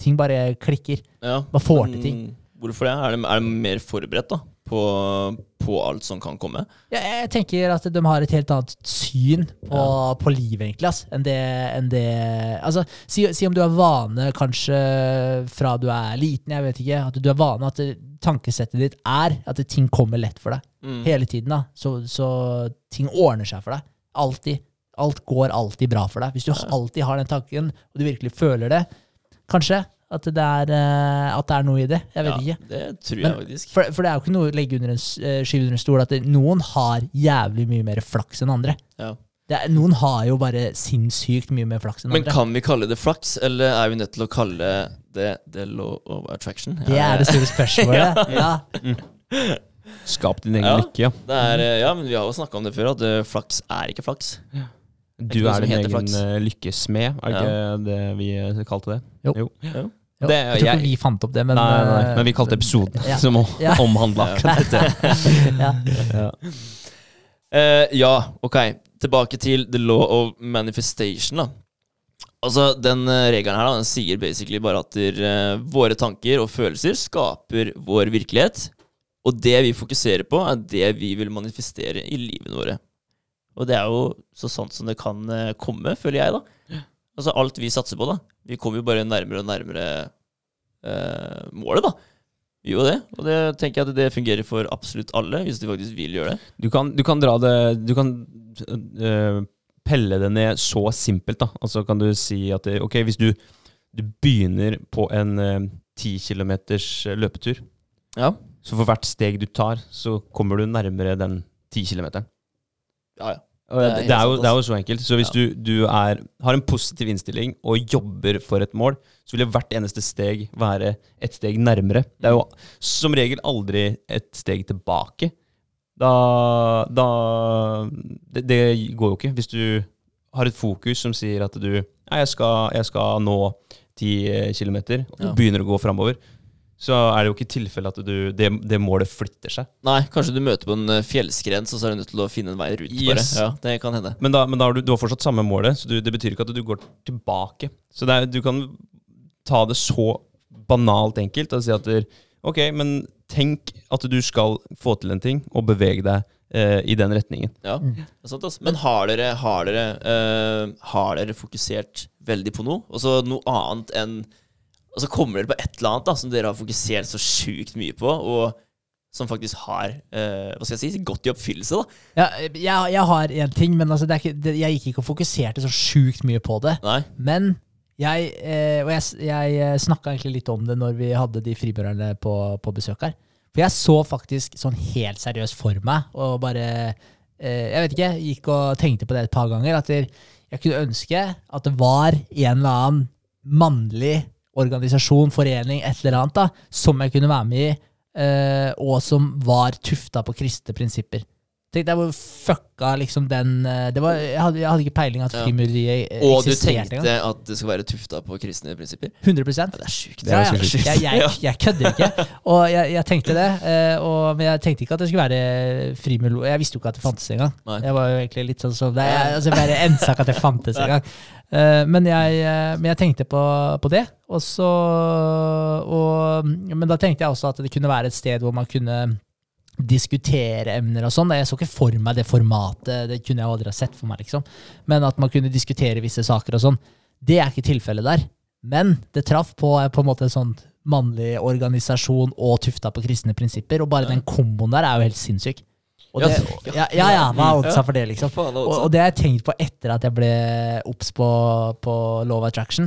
Ting bare klikker.
Ja,
Man får til ting.
Hvorfor det? Er de, er de mer forberedt da på, på alt som kan komme?
Ja, jeg tenker at de har et helt annet syn på, på livet, egentlig, ass, enn det, enn det Altså, si, si om du er vane kanskje fra du er liten, jeg vet ikke, at du er vane at det, tankesettet ditt er at det, ting kommer lett for deg.
Mm.
Hele tiden, da. Så, så ting ordner seg for deg. Alltid. Alt går alltid bra for deg. Hvis du alltid har den tanken, og du virkelig føler det, kanskje at det er, eh, at det er noe i det. Jeg vet
ja,
ikke.
Det tror jeg
Men-
faktisk.
For, for det er jo ikke noe å legge under en, eh, skyve under en stol at det, noen har jævlig mye mer flaks enn andre.
Ja.
Det er, noen har jo bare sinnssykt mye mer flaks enn
Men
andre.
kan vi kalle det flaks, eller er vi nødt til å kalle det the law of attraction?
Det er det store spørsmålet. (laughs) Ja.
Skap din egen
Ja.
lykke, ja.
Det er, eh, ja, men vi har jo snakka om det før, at flaks er ikke flaks.
Du er din egen
flaks.
eh, lykkesmed, er det ikke det vi eh, kalte det?
Jo.
Jo.
Jo,
Det-
jeg tror
jeg-
ikke vi fant opp det, men
nei, nei,
nei.
men vi kalte episoden (laughs)
Ja.
som
Ja.
omhandla akkurat dette. (laughs)
ja. (laughs)
Ja.
Eh, ja, ok. Tilbake til the law of manifestation. da Altså, Den eh, regelen her da, den sier basically bare at eh, våre tanker og følelser skaper vår virkelighet. Og det vi fokuserer på, er det vi vil manifestere i livene våre. Og det er jo så sant som det kan eh, komme, føler jeg, da. Altså alt vi satser på, da. Vi kommer jo bare nærmere og nærmere eh, målet, da. Vi gjør det, og det tenker jeg at det fungerer for absolutt alle, hvis de faktisk vil gjøre det.
Du, kan, du kan dra det Du kan øh, pelle det ned så simpelt, da. Altså kan du si at det, ok, hvis du, du begynner på en øh, ti kilometers løpetur,
Ja.
så for hvert steg du tar, så kommer du nærmere den ti kilometeren.
Ja, ja. Det er
det, er jo, det er jo så enkelt. Så hvis
Ja.
du, du er, har en positiv innstilling og jobber for et mål, så vil hvert eneste steg være et steg nærmere. Det er jo som regel aldri et steg tilbake. Da, da det, det går jo ikke. Hvis du har et fokus som sier at du jeg skal, jeg skal nå ti kilometer, og
Ja.
begynner å gå framover, så er det jo ikke tilfelle at du, det, det målet flytter seg.
Nei, kanskje du møter på en eh, fjellskrens, og så er du nødt til å finne en vei rundt.
Yes.
Ja, det kan hende.
Men da, men da har du, du har fortsatt samme målet, så du, det betyr ikke at du går tilbake. Så er, du kan ta det så banalt enkelt og si at du, ok, men tenk at du skal få til en ting, og bevege deg eh, i den retningen.
Ja, det er sant, altså. Men har dere, har, dere, eh, har dere fokusert veldig på noe? Altså noe annet enn Og så kommer dere på et eller annet da som dere har fokusert så sjukt mye på, og som faktisk har eh, hva skal jeg si, gått i oppfyllelse, da?
Ja, jeg, jeg har en ting, men altså, det er ikke, det, jeg gikk ikke og fokuserte så sjukt mye på det.
Nei?
Men jeg, eh, og jeg, jeg snakka egentlig litt om det når vi hadde de friburerne på, på besøk her. For jeg så faktisk sånn helt seriøst for meg, og bare eh, Jeg vet ikke, gikk og tenkte på det et par ganger, at jeg kunne ønske at det var en eller annen mannlig organisasjon, forening, et eller annet, da, som jeg kunne være med i, eh, og som var tufta på kristne prinsipper. Tenk deg hvor fucka liksom den eh, det var, jeg, hadde, jeg hadde ikke peiling at
Ja.
frimureriet eh,
Og du tenkte
engang.
at det skulle være tufta på kristne prinsipper?
100
Ja, det er sjukt.
Ja, ja. Jeg, jeg, jeg kødder ikke. Og jeg, jeg tenkte det. eh, Og, men jeg tenkte ikke at det skulle være frimurlo. Jeg visste jo ikke at det fantes engang. Jeg var jo egentlig litt sånn som det. Jeg, altså, bare ensa ikke at det fantes engang. Eh, Men jeg, men jeg tenkte på, på det. Og så og, Men da tenkte jeg også at det kunne være et sted hvor man kunne diskutere emner og sånn. Jeg så ikke for meg det formatet, det kunne jeg aldri ha sett for meg, liksom. Men at man kunne diskutere visse saker og sånn. Det er ikke tilfellet der. Men det traff på, på en måte en sånn mannlig organisasjon og tufta på kristne prinsipper, og bare den komboen der er jo helt sinnssyk. Og det, ja, ja, ja, hva er oddsa for det, liksom? Og, og det har jeg tenkt på etter at jeg ble obs på, på of Attraction,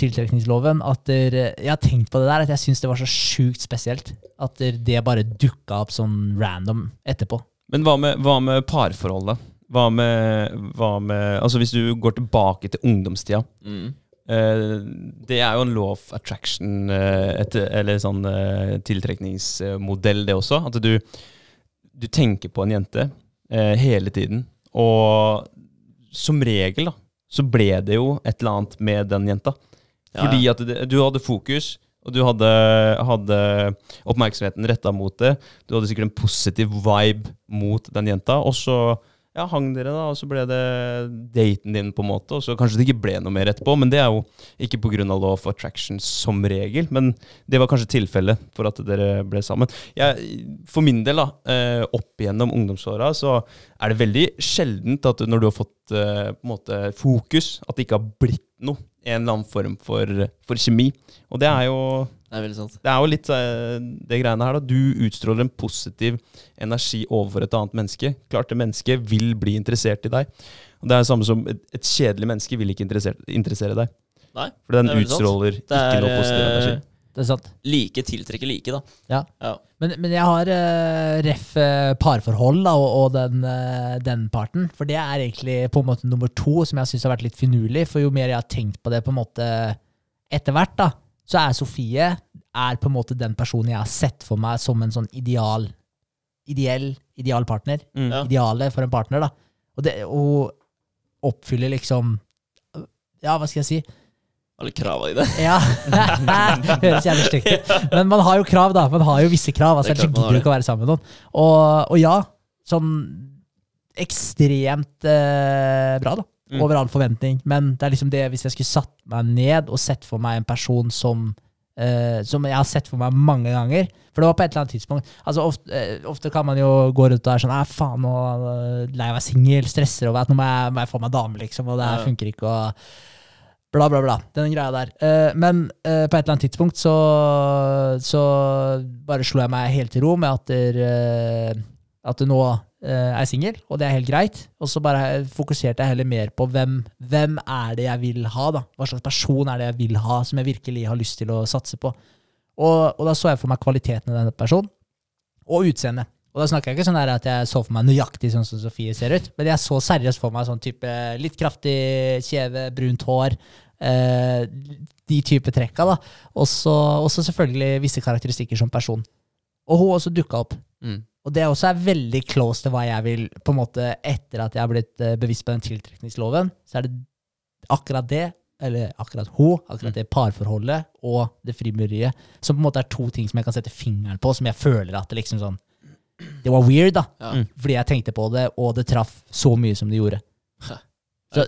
tiltrekningsloven, at der, jeg har tenkt på det der, at jeg syns det var så sjukt spesielt. At der, det bare dukka opp sånn random etterpå.
Men hva med, hva med parforhold, da? Hva med, hva med Altså hvis du går tilbake til ungdomstida.
Mm.
Uh, det er jo en law of attraction, uh, et, eller sånn uh, tiltrekningsmodell, det også. At du, du tenker på en jente eh, hele tiden. Og som regel, da, så ble det jo et eller annet med den jenta. Fordi at det, du hadde fokus, og du hadde, hadde oppmerksomheten retta mot det. Du hadde sikkert en positiv vibe mot den jenta, og så ja, hang dere, da, og så ble det daten din, på en måte. Og så kanskje det ikke ble noe mer etterpå, men det er jo ikke pga. law of attraction som regel. Men det var kanskje tilfellet for at dere ble sammen. Jeg, for min del, da, eh, opp igjennom ungdomsåra, så er det veldig sjeldent at når du har fått eh, måte fokus, at det ikke har blitt noe. En eller annen form for, for kjemi. Og det er jo
Det er
det er jo litt eh, det greiene her, da. Du utstråler en positiv energi overfor et annet menneske. Klart det mennesket vil bli interessert i deg. Og det er det samme som et, et kjedelig menneske vil ikke interessere, deg.
Nei,
For den
er
utstråler ikke noe positiv energi.
Det er sant.
like tiltrekker like, da.
Ja.
Ja.
Men, men jeg har uh, ref eh, parforhold da, og, og den, uh, den parten. For det er egentlig på en måte nummer to, som jeg syns har vært litt finurlig. For jo mer jeg har tenkt på det på en måte etter hvert, da, så er Sofie er på en måte den personen jeg har sett for meg som en sånn ideal ideell, ideal partner.
Mm.
Ja.
Idealet for en partner, da. Og det hun oppfyller liksom Ja, hva skal jeg si?
Alle krava i det. (laughs)
Ja. (laughs) Høres jævlig stygt ut. Men man har jo krav, da. Man har jo visse krav. Altså,
Det er
ellers gidder du ikke å være sammen med noen. Og, og ja, sånn ekstremt eh, bra, da.
Mm.
Over all forventning. Men det er liksom det, hvis jeg skulle satt meg ned og sett for meg en person som eh, Som jeg har sett for meg mange ganger. For det var på et eller annet tidspunkt. Altså Ofte, eh, ofte kan man jo gå rundt og være sånn Æ, faen, nå er jeg være singel. Stresser over at nå må jeg, må jeg få meg dame, liksom. Og det her funker ikke. og Bla, bla, bla. Den greia der. Eh, men eh, på et eller annet tidspunkt så, så bare slo jeg meg helt til ro med at, der, eh, at nå er singel, og det er helt greit. Og så bare fokuserte jeg heller mer på hvem, hvem er det jeg vil ha, da. Hva slags person er det jeg vil ha, som jeg virkelig har lyst til å satse på. Og, og da så jeg for meg kvaliteten i denne personen, og utseendet. Og da snakker jeg ikke sånn at jeg så for meg nøyaktig sånn som Sofie ser ut, men jeg så seriøst for meg sånn type litt kraftig kjeve, brunt hår, de type trekka, da. Og så selvfølgelig visse karakteristikker som person. Og hun også dukka opp.
Mm.
Og det også er veldig close til hva jeg vil, på en måte etter at jeg har blitt eh, bevisst på den tiltrekningsloven, så er det akkurat det, eller akkurat hun, akkurat det parforholdet og det frimureriet, som på en måte er to ting som jeg kan sette fingeren på, som jeg føler at det liksom sånn Det var weird, da.
Ja.
Mm.
Fordi jeg tenkte på det, og det traff så mye som det gjorde. Så,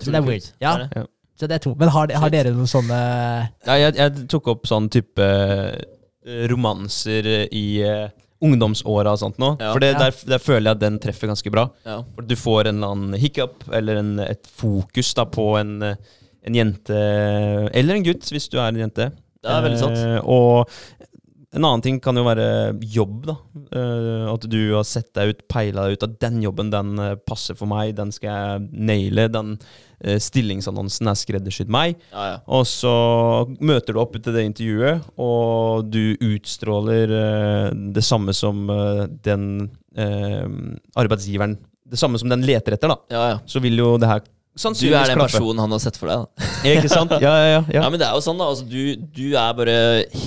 så det er weird. Ja,
Er det?
Så det er to. Men har, har dere noen sånne
Ja, jeg, jeg tok opp sånn type eh, romanser i uh, ungdomsåra og sånt nå.
Ja.
For det,
Ja.
der, der føler jeg at den treffer ganske bra.
Ja.
For du får en eller annen hiccup, eller en, et fokus da på en, eh, en jente Eller en gutt, hvis du er en jente.
Det er veldig sant.
Uh, og en annen ting kan jo være jobb, da. Eh, at du har sett deg ut, peila deg ut at den jobben den eh, passer for meg, den skal jeg naile. Den eh, stillingsannonsen er skreddersydd meg.
Ja, ja.
Og så møter du opp til det intervjuet, og du utstråler det samme som den arbeidsgiveren Det samme som den leter etter, da.
ja, ja.
Så vil jo det her
Du er den personen han har sett for deg. da (laughs)
Ikke sant? Ja, ja, ja.
Ja, men det er jo sånn da altså, du, du er bare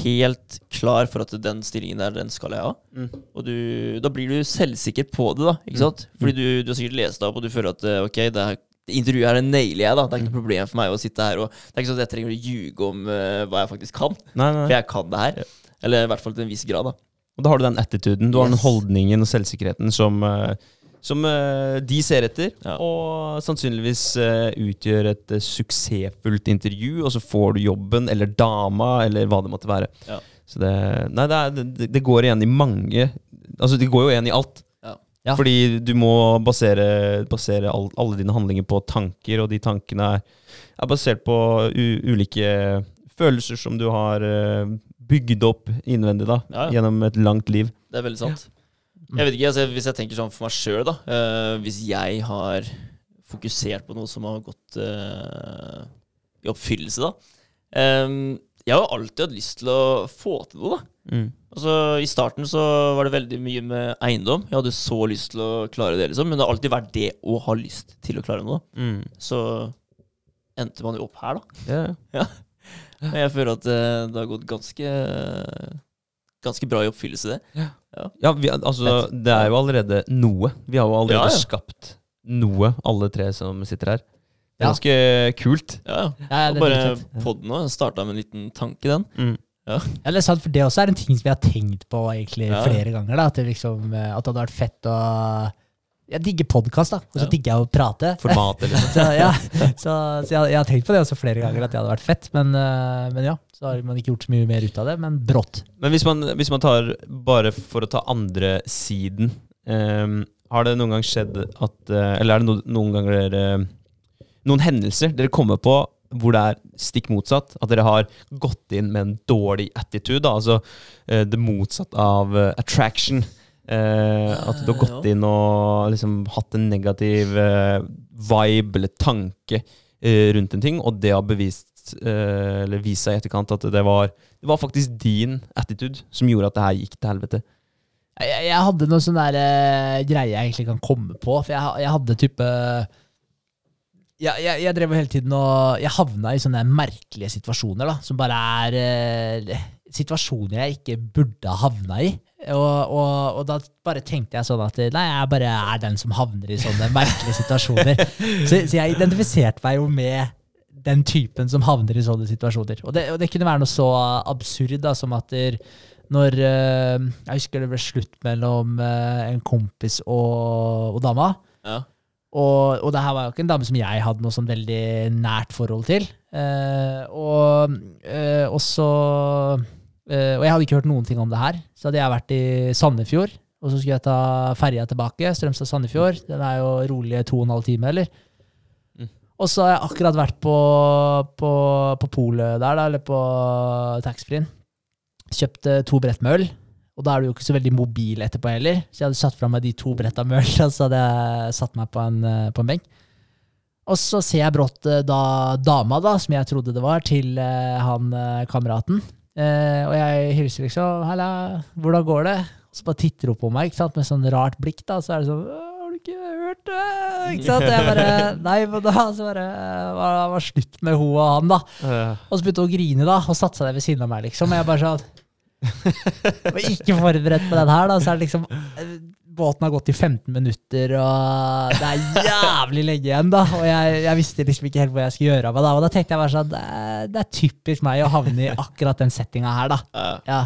helt klar for at den stillingen der, den skal jeg ha.
Mm.
Og du, da blir du selvsikker på det, da. Ikke sant? Fordi du, du har sikkert lest det opp, og du føler at eh, ok, det, her, intervjuet her nailer jeg, da. Det er ikke noe problem for meg å sitte her og Det er ikke sånn at jeg trenger å ljuge om uh, hva jeg faktisk kan,
Nei, nei.
for jeg kan det her. Eller i hvert fall til en viss grad, da.
Og da har du den attituden, du har den holdningen og selvsikkerheten som, eh, som eh, de ser etter,
Ja.
og sannsynligvis eh, utgjør et eh, suksessfullt intervju, og så får du jobben, eller dama, eller hva det måtte være.
Ja.
Så det, nei, det, er, det, det går igjen i mange Altså, det går jo igjen i alt.
Ja.
Fordi du må basere, basere all, alle dine handlinger på tanker, og de tankene er, er basert på u, ulike følelser som du har bygd opp innvendig da,
Ja, ja.
gjennom et langt liv.
Det er veldig sant. Jeg vet ikke, altså, Hvis jeg tenker sånn for meg sjøl, da. Uh, hvis jeg har fokusert på noe som har gått uh, i oppfyllelse, da. Um, jeg har alltid hatt lyst til å få til noe, da.
Mm.
Altså, I starten så var det veldig mye med eiendom. Jeg hadde så lyst til å klare det, liksom. Men det har alltid vært det å ha lyst til å klare noe.
Mm.
Så endte man jo opp her, da.
Ja. (laughs)
Jeg føler at eh, det har gått ganske Ganske bra i oppfyllelse, det.
Ja, vi, altså, det er jo allerede noe. Vi har jo allerede
Ja, ja.
skapt noe, alle tre som sitter her. Det er
Ja.
ganske kult.
Ja, ja.
Ja,
Og bare poden òg starta med en liten tanke, den.
Mm.
Ja, det er sant, for det også er en ting som vi har tenkt på egentlig
Ja.
flere ganger. da, At det, liksom, eh, at det hadde vært fett å Jeg digger podkast, da, og så
Ja.
digger jeg å prate.
Formatet, liksom. (laughs)
Så, ja, så, så jeg, jeg har tenkt på det også flere ganger, at det hadde vært fett. Men, eh, men ja, så har man ikke gjort så mye mer ut av det. Men brått.
Men hvis man, hvis man tar, bare for å ta andre siden um, Har det noen gang skjedd at eh, Eller er det noen, noen ganger dere Noen hendelser dere kommer på hvor det er stikk motsatt? At dere har gått inn med en dårlig attitude? Da, altså eh, det motsatte av attraction. Eh, at du har gått inn og liksom hatt en negativ eh, vibe eller tanke eh, rundt en ting, og det har bevist eh, eller vist seg i etterkant at det var, det var faktisk din attitude som gjorde at det her gikk til helvete.
Jeg, jeg hadde noen sånne der, eh, greier jeg egentlig kan komme på. For jeg, jeg hadde type jeg, jeg, jeg drev hele tiden og Jeg havna i sånne merkelige situasjoner, da. Som bare er eh, situasjoner jeg ikke burde ha havna i. Og, og, og da bare tenkte jeg sånn at nei, jeg bare er den som havner i sånne merkelige situasjoner. (laughs) Så, så jeg identifiserte meg jo med den typen som havner i sånne situasjoner. Og det, og det kunne være noe så absurd da, som at der, når eh, Jeg husker det ble slutt mellom eh, en kompis og, dama.
Ja.
Og, det her var jo ikke en dame som jeg hadde noe sånn veldig nært forhold til. Eh, og, så Og jeg hadde ikke hørt noen ting om det her. Så hadde jeg vært i Sandefjord, og så skulle jeg ta ferja tilbake. Strømstad-Sandefjord. Den er jo rolige to og en halv time, eller?
Mm.
Og så har jeg akkurat vært på, på, på polet der, da, eller på taxfree-en. Kjøpt eh, to brett med øl. Og da er du jo ikke så veldig mobil etterpå heller. Så jeg hadde satt fra meg de to bretta med øl, (laughs) og så hadde jeg satt meg på en, eh, på en benk. Og så ser jeg brått eh, da dama, da, som jeg trodde det var, til eh, han eh, kameraten. Eh, og jeg hilser liksom 'Halla, hvordan går det?' Og så bare titter hun på meg ikke sant, med sånn rart blikk. da, Så er det sånn 'Har du ikke hørt det?' Ikke sant? Jeg bare (laughs) Nei, men da så bare var det var slutt med hun og han, da. Og så begynte hun å grine da, og satte seg der ved siden av meg, liksom. Og jeg bare sånn Var ikke forberedt på den her, da. Så er det liksom Båten har gått i 15 minutter, og det er jævlig lenge igjen, da. Og jeg, jeg visste liksom ikke helt hvor jeg skulle gjøre av meg, da. Og da tenkte jeg bare sånn Det er, det er typisk meg å havne i akkurat den settinga her, da.
Ja.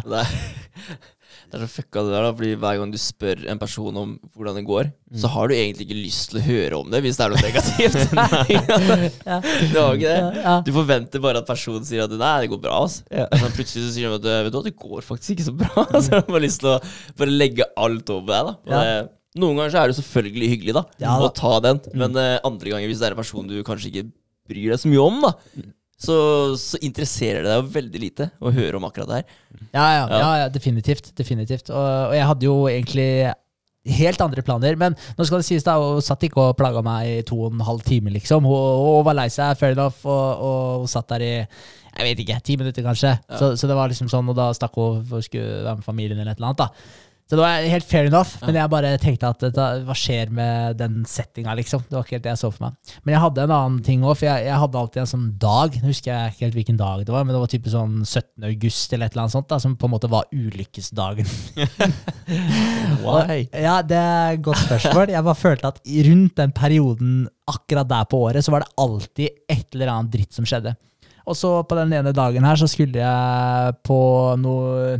Det, er, så fucka det der, da. Fordi hver gang du spør en person om hvordan det går, så har du egentlig ikke lyst til å høre om det hvis det er noe negativt. (laughs)
Ja. (laughs)
Du har ikke det.
Ja.
Du forventer bare at personen sier at nei, det går bra. Altså.
Ja.
Men plutselig så sier de at vet du hva, det går faktisk ikke så bra. (laughs) Så jeg har bare lyst til å bare legge alt over deg. da Og
Ja.
Noen ganger så er det selvfølgelig hyggelig da
Ja da.
å ta den, men uh, andre ganger, hvis det er en person du kanskje ikke bryr deg så mye om, da så, så interesserer det deg jo veldig lite å høre om akkurat det her.
Ja, ja,
Ja.
ja, ja definitivt. definitivt. Og, og jeg hadde jo egentlig helt andre planer, men nå skal det sies da, hun satt ikke og plaga meg i to og en halv time, liksom. Hun, hun var lei seg, fair enough, og, og hun satt der i jeg vet ikke, ti minutter kanskje. Så, så det var liksom sånn, og da stakk hun for å skulle være med familien eller et eller annet. da. Så det var helt fair enough, men jeg bare tenkte at da, hva skjer med den settinga, liksom. Det var ikke helt det jeg så for meg. Men jeg hadde en annen ting òg, for jeg, jeg hadde alltid en sånn dag. Nå husker jeg ikke helt hvilken dag det var, men det var type sånn 17. august eller et eller annet sånt, da, som på en måte var ulykkesdagen. (laughs)
Why?
Ja, det er et godt spørsmål. Jeg bare følte at rundt den perioden akkurat der på året, så var det alltid et eller annet dritt som skjedde. Og så på den ene dagen her så skulle jeg på noe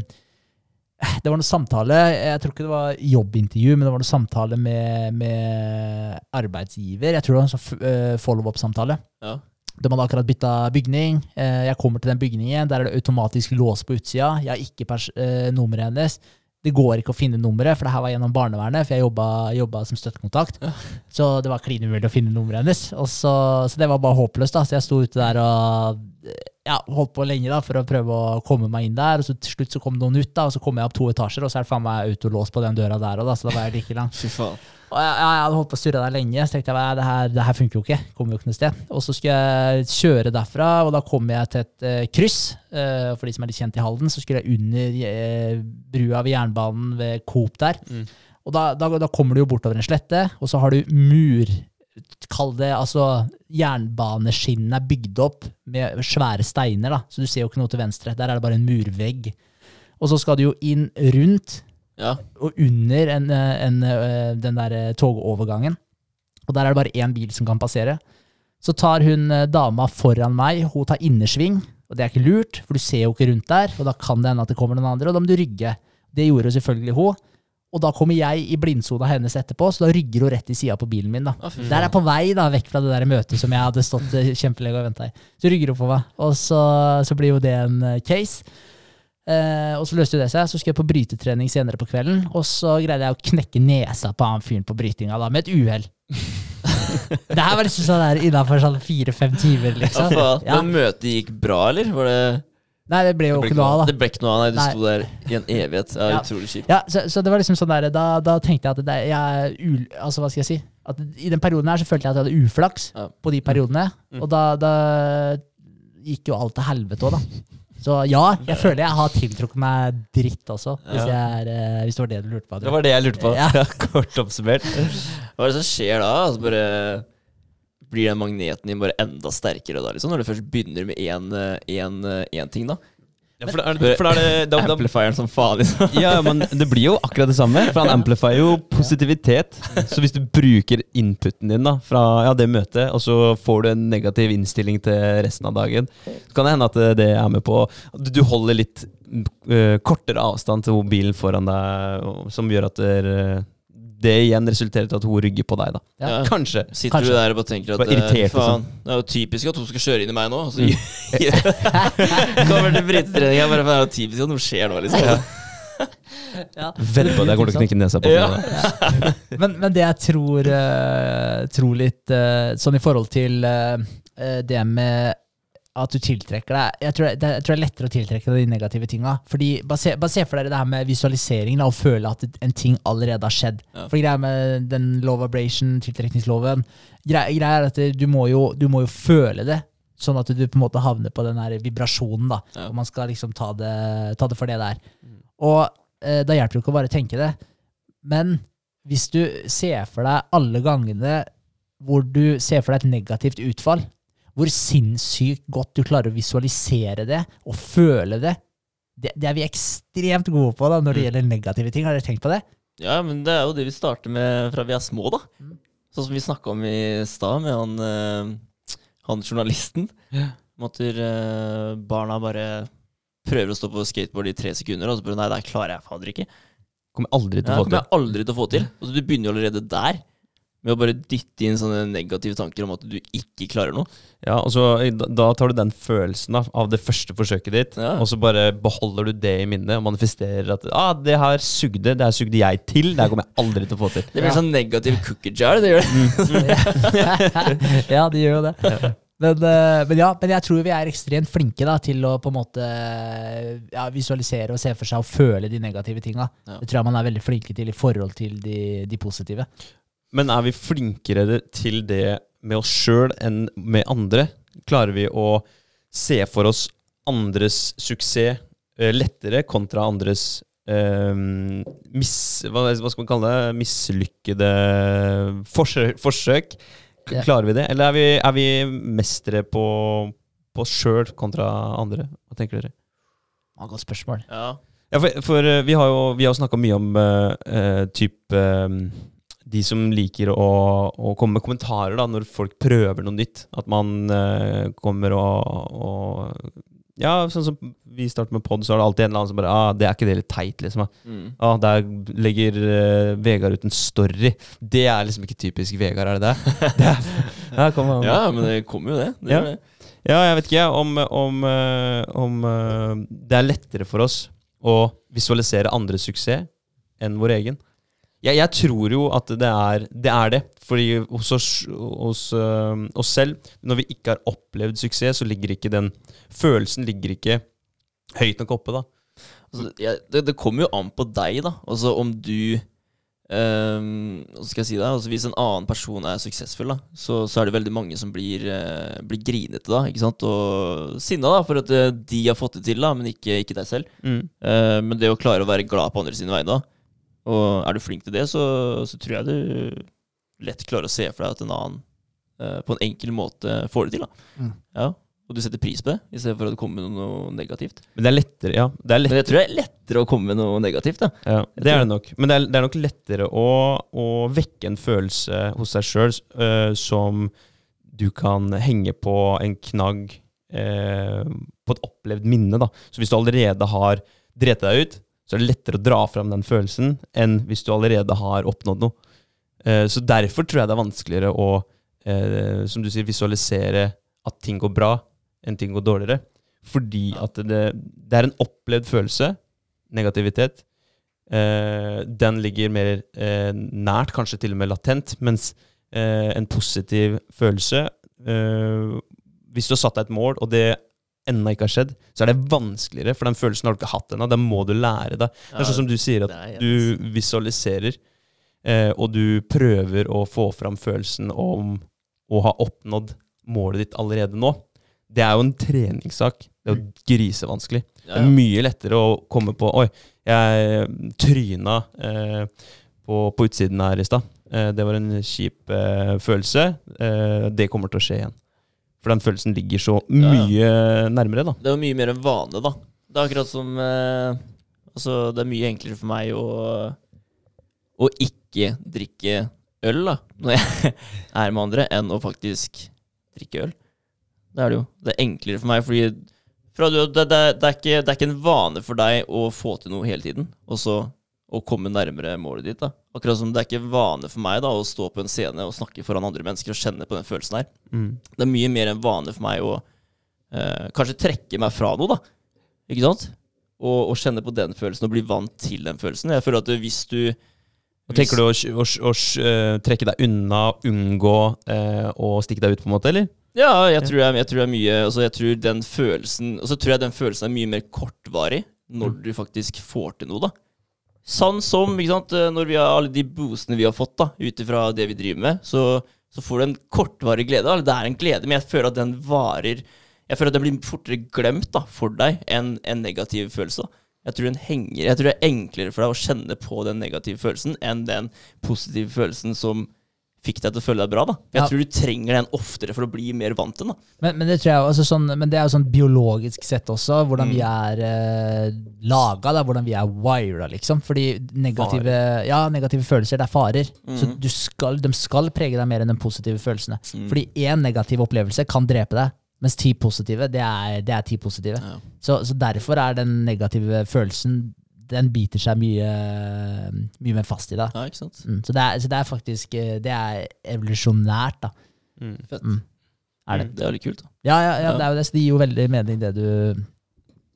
Det var noe samtale, jeg tror ikke det var jobbintervju, men det var noe samtale med, med arbeidsgiver. Jeg tror det var en sånn eh, follow-up-samtale.
Ja.
De hadde akkurat bytta bygning. Eh, Jeg kommer til den bygningen. Der er det automatisk lås på utsida. Jeg har ikke eh, nummeret hennes. Det går ikke å finne nummeret, for det her var gjennom barnevernet. For jeg jobba, jobba som støttekontakt. Så det var klin umulig å finne nummeret hennes. Og så, så det var bare håpløst. da Så jeg sto ute der og ja, holdt på lenge da for å prøve å komme meg inn der. Og så til slutt så kom noen ut, da og så kom jeg opp to etasjer, og så er det faen meg autolås på den døra der òg, så da var jeg like langt. (laughs)
Fy faen.
Og jeg, jeg hadde holdt på å surre der lenge, så tenkte jeg "Nei, det her, det her funker jo ikke. Kommer jo ikke noe sted. Og så skulle jeg kjøre derfra, og da kom jeg til et uh, kryss. Uh, for de som er litt kjent i Halden, så skulle jeg under uh, brua ved jernbanen ved Coop der.
Mm.
Og da, da, da kommer du jo bortover en slette, og så har du mur Kall det altså Jernbaneskinnene er bygd opp med svære steiner, da, så du ser jo ikke noe til venstre. Der er det bare en murvegg. Og så skal du jo inn rundt
Ja.
og under en, en, eh, den der eh, togovergangen. Og der er det bare én bil som kan passere. Så tar hun eh, dama foran meg, hun tar innersving, og det er ikke lurt, for du ser jo ikke rundt der, og da kan det hende at det kommer noen andre, og da må du rygge. Det gjorde jo selvfølgelig hun. Og da kommer jeg i blindsona hennes etterpå, så da rygger hun rett i sida på bilen min. da.
Oh,
Der er jeg på vei da, vekk fra det der møtet som jeg hadde stått eh, kjempelenge og venta i. Så rygger hun på meg, og så, så blir jo det en eh, case. Eh, og så løste det seg. Så skulle jeg på brytetrening senere på kvelden, og så greide jeg å knekke nesa på han fyren på brytinga da, med et uhell. (laughs) det her var liksom sånn der innafor sånn fire-fem timer,
Ja,
liksom.
faen.
Ja.
Men møtet gikk bra, eller? Var det
Nei, det ble jo
det ble
ikke noe av, da.
Det ble ikke noe av, nei. Du
Nei.
sto der i en evighet. Ja,
Ja.
Utrolig kjipt.
Ja, så, så det var liksom sånn der, da, da tenkte jeg at det, jeg ul, altså hva skal jeg si at I den perioden her så følte jeg at jeg hadde uflaks
Ja.
på de periodene.
Mm.
Og da, da gikk jo alt til helvete òg, da. Så ja, jeg føler jeg har tiltrukket meg dritt også, hvis, er, eh, hvis det var det du lurte på.
Det var det jeg lurte på.
Ja. (laughs)
Kort oppsummert. (laughs)
Hva er det som skjer da? Altså bare blir den magneten din bare enda sterkere da, liksom, når du først begynner med én ting, da.
Ja, for er for er det da, da,
Amplifieren som faen, liksom.
Ja, men det blir jo akkurat det samme. For han amplifier jo positivitet. Så hvis du bruker inputen din da fra ja, det møtet, og så får du en negativ innstilling til resten av dagen, så kan det hende at det er med på Du du holder litt uh, kortere avstand til mobilen foran deg, som gjør at det, det igjen resulterer til at hun rygger på deg, da.
Ja.
Kanskje.
Sitter
Kanskje.
du der og bare tenker at
Bare irritert,
faen, faen, det er jo typisk at hun skal kjøre inn i meg nå. Så (laughs) kommer til brytetreninga bare for det er jo typisk at noe skjer nå, liksom.
Ja.
På at jeg kommer til å knekke nesa på
Ja.
det. (laughs)
Men, men det jeg tror, uh, tror litt uh, sånn i forhold til eh, eh, det med at du tiltrekker deg Jeg tror det, jeg tror det er lettere å tiltrekke deg de negative tinga. Fordi bare se, bare se for dere det her med visualiseringen og føle at en ting allerede har skjedd.
Ja.
For greia med den love abration, tiltrekningsloven Greia, greia er at du må, jo, du må jo føle det. Sånn at du på en måte havner på den her vibrasjonen, da.
Ja.
Og man skal liksom ta det, ta det for det det er. Og eh, da hjelper det ikke å bare tenke det. Men hvis du ser for deg alle gangene hvor du ser for deg et negativt utfall, hvor sinnssykt godt du klarer å visualisere det og føle det, det, det er vi ekstremt gode på da, når det
Mm.
gjelder negative ting. Har dere tenkt på det?
Ja, men det er jo det vi starter med fra vi er små, da.
Mm.
Sånn som vi snakka om i stad med han, eh, han journalisten.
Ja.
Om eh, barna bare prøver å stå på skateboard i tre sekunder, og så bare Nei, det klarer jeg fader ikke.
Kommer aldri til å få
kommer jeg aldri til å få til. Og så Du begynner jo allerede der. Med å bare dytte inn sånne negative tanker om at du ikke klarer noe.
Ja, og så da- Da tar du den følelsen da, av det første forsøket ditt,
Ja.
og så bare beholder du det i minnet og manifesterer at ah, det her sugde, det her sugde jeg til, det her kommer jeg aldri til å få til.
Det blir sånn negativ cookie jar. Det gjør det. (laughs) (laughs)
ja, de gjør jo det. Men, eh, men ja, men jeg tror vi er ekstremt flinke da, til å på en måte ja, visualisere og se for seg og føle de negative tinga.
Ja.
Det tror jeg man er veldig flinke til i forhold til de, de positive.
Men er vi flinkere til det med oss sjøl enn med andre? Klarer vi å se for oss andres suksess eh, lettere kontra andres eh, mis, hva, hva skal man kalle det? Mislykkede forsøk? forsøk? Klarer vi det? Eller er vi, er vi mestere på, på oss sjøl kontra andre? Hva tenker dere?
Ja, Godt spørsmål.
Ja.
Ja, for, for eh, vi har jo vi har snakka mye om uh, type eh, de som liker å, å komme med kommentarer da, når folk prøver noe nytt. At man uh, kommer og, og Ja, sånn som vi starter med pod, så er det alltid en eller annen som bare ah, 'Det er ikke det litt teit', liksom. ah.
Mm.
Ah, der legger uh, Vegard ut en story. Det er liksom ikke typisk Vegard, er det det? (laughs) det er, ja, kom
ja, men det kommer jo det. det,
Ja.
det.
Ja, jeg vet ikke om, om, eh, om eh, det er lettere for oss å visualisere andres suksess enn vår egen. Jeg, jeg tror jo at det er det. Er det. Fordi hos, oss, hos eh, oss selv, når vi ikke har opplevd suksess, så ligger ikke den følelsen ligger ikke høyt nok oppe, da.
Altså, jeg, det, det kommer jo an på deg, da. Altså om du Um, skal jeg si det? Altså, hvis en annen person er suksessfull, da, så, så er det veldig mange som blir, uh, blir grinete da, ikke sant? og sinna da, for at eh, de har fått det til, da, men ikke, ikke deg selv. Eh, men det å klare å være glad på andre sine vegne, da, og er du flink til det, så, så tror jeg du lett klarer å se for deg at en annen eh, på en enkel måte får det til. da.
Mm.
Ja, Og du setter pris på det, i stedet for at det kommer med noe negativt.
Men det er lettere, ja. Det er
Men jeg tror det er lettere å komme med noe negativt. da.
Ja, det er det nok. Men det er, det er nok lettere å, å vekke en følelse hos deg sjøl som du kan henge på en knagg uh, på et opplevd minne. da. Så hvis du allerede har drept deg ut, så er det lettere å dra fram den følelsen enn hvis du allerede har oppnådd noe. Eh, så derfor tror jeg det er vanskeligere å, eh, som du sier, visualisere at ting går bra enn ting går dårligere. Fordi at det, det er en opplevd følelse, negativitet. Eh, den ligger mer nært, kanskje til og med latent, mens en positiv følelse Hvis du har satt deg et mål, og det ennå ikke har skjedd, så er det vanskeligere, for den følelsen har du ikke hatt ennå. Den må du lære deg. Det er sånn som du sier, at du visualiserer, eh, og du prøver å få fram følelsen om å ha oppnådd målet ditt allerede nå. Det er jo en treningssak. Det er jo grisevanskelig. Det er mye lettere å komme på Oi, jeg tryna eh, på, på utsiden her i stad. Eh, det var en kjip eh, følelse. Eh, det kommer til å skje igjen. For den følelsen ligger så
Ja, ja.
mye nærmere, da.
Det er jo mye mer en vane, da. Det er akkurat som eh, Altså, det er mye enklere for meg å Å ikke drikke øl, da, når jeg (laughs) er med andre, enn å faktisk drikke øl. Det er det jo. Det er enklere for meg, fordi fra du, det, det, det, er ikke, det er ikke en vane for deg å få til noe hele tiden, og så å komme nærmere målet ditt. da. Akkurat som det er ikke vane for meg da, å stå på en scene og snakke foran andre mennesker og kjenne på den følelsen her.
Mm.
Det er mye mer en vane for meg å eh, kanskje trekke meg fra noe, da. Ikke sant? Og, og kjenne på den følelsen og bli vant til den følelsen. Jeg føler at hvis du
Og Tenker du å, å, å, å, trekke deg unna, unngå eh, å stikke deg ut, på en måte, eller?
Ja, jeg tror, jeg, jeg tror er mye altså jeg tror den følelsen Og så tror jeg den følelsen er mye mer kortvarig når du faktisk får til noe, da. Sånn som sant, eh, når vi har alle de boostene vi har fått da, ut ifra det vi driver med, så, så får du en kortvarig glede. Eller det er en glede, men jeg føler at den varer Jeg føler at den blir fortere glemt da, for deg enn en negativ følelse. Jeg tror, henger, jeg tror det er enklere for deg å kjenne på den negative følelsen enn den positive følelsen som fikk deg til å føle deg bra. da. Jeg
Ja.
tror du trenger den oftere for å bli mer vant til den. da.
Men, men, det tror jeg, altså, sånn, men det er jo sånn biologisk sett også, hvordan
Mm.
vi er eh, laga, da, hvordan vi er wira, liksom. Fordi negative, ja, negative følelser, det er farer. Så
Mhm.
du skal, de skal prege deg mer enn de positive følelsene.
Mm.
Fordi én negativ opplevelse kan drepe deg, mens ti positive, det er, det er ti positive.
Ja.
Så, så derfor er den negative følelsen Den biter seg mye, mye mer fast i deg.
Ja, ikke sant?
Mm, så, det er, så det er faktisk eh, Det er evolusjonært, da.
Mm.
Fett.
Mm. Er det.
Det er veldig kult. da.
Ja, ja, ja,
Ja.
det er jo det. Så det gir jo veldig mening, det du,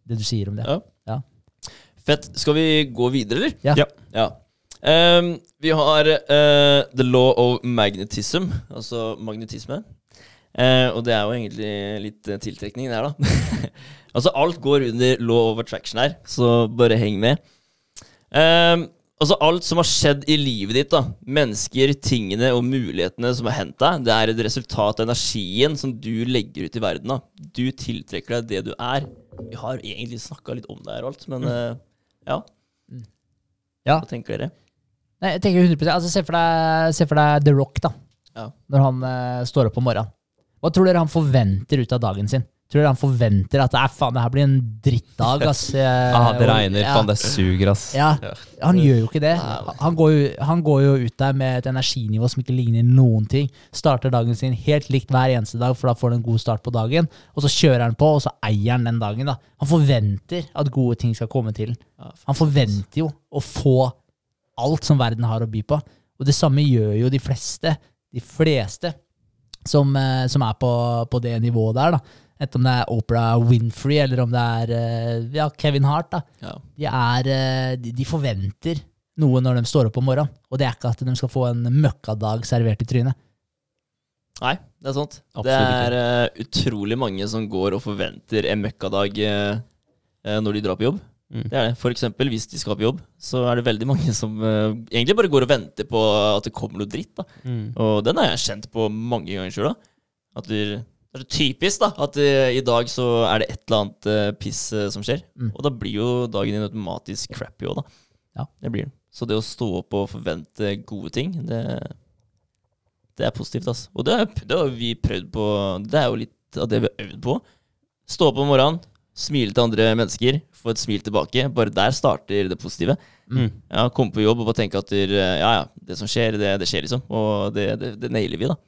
det du sier om det.
Ja.
Ja.
Fett. Skal vi gå videre, eller?
Ja.
Ja.
Ja. Ehm, vi har uh, the law of magnetism, altså magnetisme. Uh, og det er jo egentlig litt tiltrekning, det her, da. (laughs) altså alt går under law of attraction her, så bare heng med. Um, altså alt som har skjedd i livet ditt, da. Mennesker, tingene og mulighetene som har hendt deg, det er et resultat av energien som du legger ut i verden. da. Du tiltrekker deg det du er. Vi har egentlig snakka litt om det her og alt, men uh, ja.
Ja.
Hva tenker dere?
Nei, jeg tenker 100 altså, se, for deg, se for deg The Rock, da.
Ja.
Når han uh, står opp om morgenen. Hva tror dere han forventer ut av dagen sin? Tror han forventer at faen, det her blir en drittdag, ass? (laughs)
Ah, det regner.
ja.
Faen, det suger, ass.
Ja, han gjør jo ikke det. Han går jo, han går jo ut der med et energinivå som ikke ligner noen ting. Starter dagen sin helt likt hver eneste dag, for da får han en god start på dagen. Og så kjører han på, og så eier han den dagen. da. Han forventer at gode ting skal komme til. Han forventer jo å få alt som verden har å by på. Og det samme gjør jo de fleste. De fleste som, eh, som er på, på det nivået der. da. Enten om det er Oprah Winfrey eller om det er eh, ja, Kevin Hart. da.
Ja.
De, er, eh, de, de forventer noe når de står opp om morgenen. Og det er ikke at de skal få en møkkadag servert i trynet.
Nei, det er sant.
Absolutt
det er uh, utrolig mange som går og forventer en møkkadag eh, når de drar på jobb.
Mm.
Det er det. For eksempel hvis de skal på jobb, så er det veldig mange som uh, egentlig bare går og venter på at det kommer noe dritt. da.
Mm.
Og den har jeg kjent på mange ganger sjøl. At det det er så typisk da, at uh, i dag så er det et eller annet uh, piss uh, som skjer.
Mm.
Og da blir jo dagen din automatisk crappy òg, da.
Ja.
Det blir den. Så det å stå opp og forvente gode ting, det, det er positivt, altså. Og det, det har vi prøvd på Det er jo litt av det vi har øvd på. Stå opp om morgenen, smile til andre mennesker, få et smil tilbake. Bare der starter det positive.
Mm.
Ja, Komme på jobb og bare tenke at ja, ja, det som skjer, det, det skjer, liksom. Og det, det, det nailer vi, da.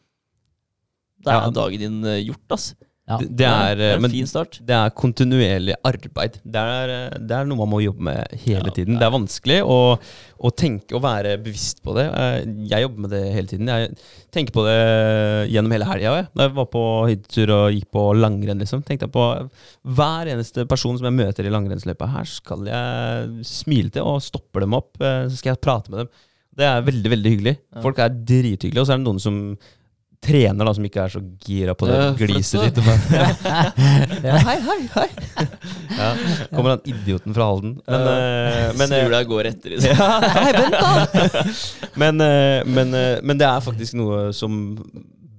Da er
Ja.
dagen din eh, gjort, ass.
Ja.
Det, er,
det er en
men
fin start.
det er kontinuerlig arbeid. Det er, det er noe man må jobbe med hele
Ja,
tiden.
det er-
vanskelig å, å tenke og være bevisst på det. Eh, Jeg jobber med det hele tiden. Jeg tenker på det gjennom hele helga. Da jeg var på hyttetur og gikk på langrenn, liksom, tenkte jeg på hver eneste person som jeg møter i langrennsløypa. Her skal jeg smile til og stoppe dem opp. eh, Så skal jeg prate med dem. Det er veldig, veldig hyggelig. Folk er drithyggelige. Og så er det noen som trener, da, som ikke er så gira på det
Ja,
gliset ditt. (laughs)
Ja.
Hei, hei, hei! ja, kommer han idioten fra Halden. Men, uh, men,
Snur
eh,
deg og går etter, liksom.
ja, hei, vent da! (laughs) men, uh, men, uh, men det er faktisk noe som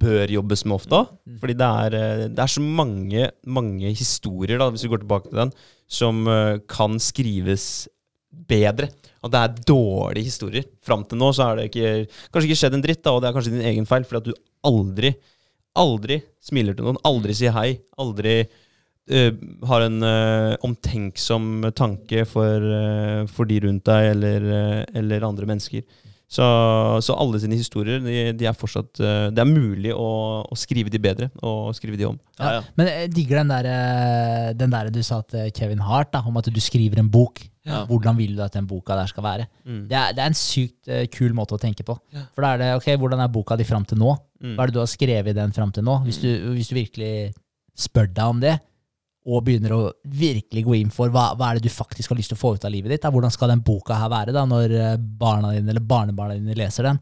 bør jobbes med ofte. Fordi det er, det er så mange, mange historier, da, hvis vi går tilbake til den, som kan skrives bedre. At det er dårlige historier. Fram til nå så har det ikke, kanskje ikke skjedd en dritt, da, og det er kanskje din egen feil, fordi at du aldri, aldri smiler til noen, aldri sier hei, aldri uh, har en uh, omtenksom tanke for, uh, for de rundt deg eller, eller andre mennesker. Så, så alle sine historier de, de er fortsatt eh, Det er mulig å, å skrive de bedre og skrive de om.
Ja, ja.
Men jeg digger den der, eh, den der du sa til Kevin Hart, da, om at du skriver en bok.
Ja.
Hvordan vil du at den boka der skal være?
Mm.
Det er, det er en sykt eh, kul måte å tenke på.
Ja.
For da er det, ok, hvordan er boka di fram til nå?
Mm.
Hva er det du har skrevet i den fram til nå? Hvis du, hvis du virkelig spør deg om det, og begynner å virkelig gå inn for hva, hva er det du faktisk har lyst til å få ut av livet ditt, da? hvordan skal den boka her være da, når eh, barna dine eller barnebarna dine leser den?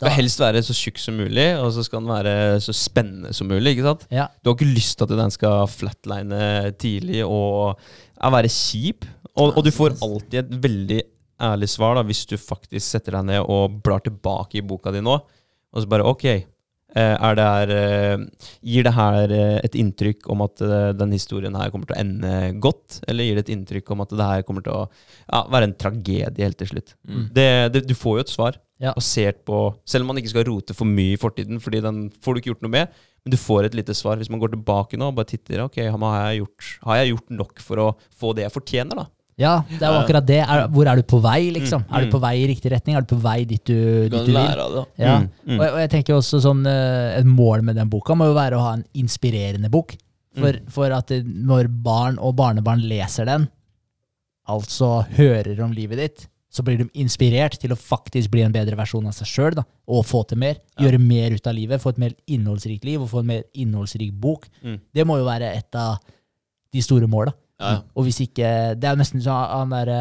skal helst være så tjukk som mulig, og så skal den være så spennende som mulig. ikke sant?
Ja.
Du har ikke lyst til at den skal flatline tidlig og være kjip. Og, og du får alltid et veldig ærlig svar da, hvis du faktisk setter deg ned og blar tilbake i boka di nå, og så bare ok. Eh, det her, eh, gir det her eh, et inntrykk om at den historien her kommer til å ende godt, eller gir det et inntrykk om at det her kommer til å ja, være en tragedie helt til slutt?
Mm.
Det, det, du får jo et svar,
Ja.
basert på Selv om man ikke skal rote for mye i fortiden, fordi den får du ikke gjort noe med, men du får et lite svar. Hvis man går tilbake nå og bare titter ok, har jeg gjort, har jeg gjort nok for å få det jeg fortjener, da?
Ja, det er jo akkurat det. Er, hvor er du på vei, liksom?
Mm,
Er
mm.
du på vei i riktig retning? Er du på vei dit du,
Du
dit du vil?
lære av det.
Ja.
Mm, mm.
Og, jeg, og jeg tenker også sånn eh, Et mål med den boka må jo være å ha en inspirerende bok. For,
Mm.
for at det, når barn og barnebarn leser den, altså hører om livet ditt, så blir de inspirert til å faktisk bli en bedre versjon av seg sjøl og få til mer. Gjøre mer ut av livet, få et mer innholdsrikt liv og få en mer innholdsrik bok.
Mm.
Det må jo være et av de store måla.
Ja.
Og hvis ikke Det er jo nesten sånn han derre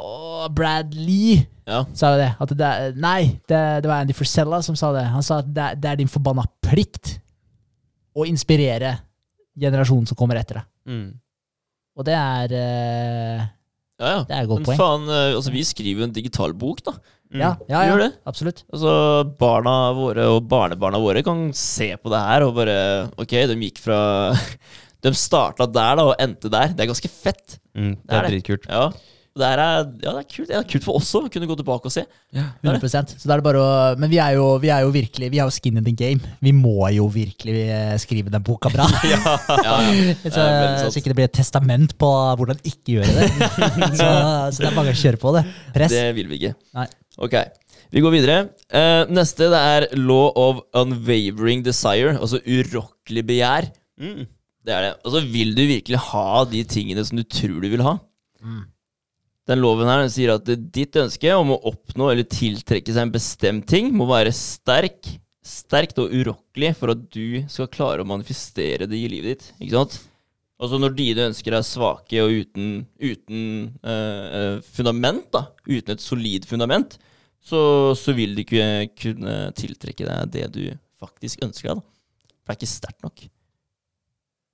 Åh, Brad Lee
Ja.
sa jo det. At det er, nei, det, det var Andy Frisella som sa det. Han sa at det, er- det er din forbanna plikt å inspirere generasjonen som kommer etter deg.
Mm.
Og det er uh,
Ja, ja.
Det er et godt
Men
poeng.
faen, eh, altså, vi skriver jo en digital bok, da.
Mm.
Ja, ja, ja absolutt.
Altså, Barna våre og barnebarna våre kan se på det her og bare Ok, de gikk fra De starta der da og endte der. Det er ganske fett.
Mm. Det
Det er det.
dritkult.
Ja. Det er, ja, det er kult. Det er kult for oss òg, å kunne gå tilbake og se.
Ja, 100% Så da er det bare å Men vi er jo, vi er jo virkelig Vi er jo skin in the game. Vi må jo virkelig eh, skrive den boka bra. (laughs)
Ja, ja. (laughs)
så,
Det er veldig sant.
så ikke det blir et testament på hvordan ikke gjøre det. (laughs) så, så det er bare å kjøre på det. Press.
Det vil vi ikke.
Nei.
Ok, vi går videre. Uh, neste det er law of unwavering desire, altså urokkelig begjær.
Mm.
Det er det. Og så vil du virkelig ha de tingene som du tror du vil ha?
Mm.
Den loven her den sier at ditt ønske om å oppnå eller tiltrekke seg en bestemt ting må være sterk, sterkt og urokkelig for at du skal klare å manifestere det i livet ditt. Ikke sant? Altså Når dine ønsker er svake og uten, uten eh, eh, fundament, da, uten et solid fundament, så, så vil du ikke kunne tiltrekke deg det du faktisk ønsker deg. da. For det er ikke sterkt nok.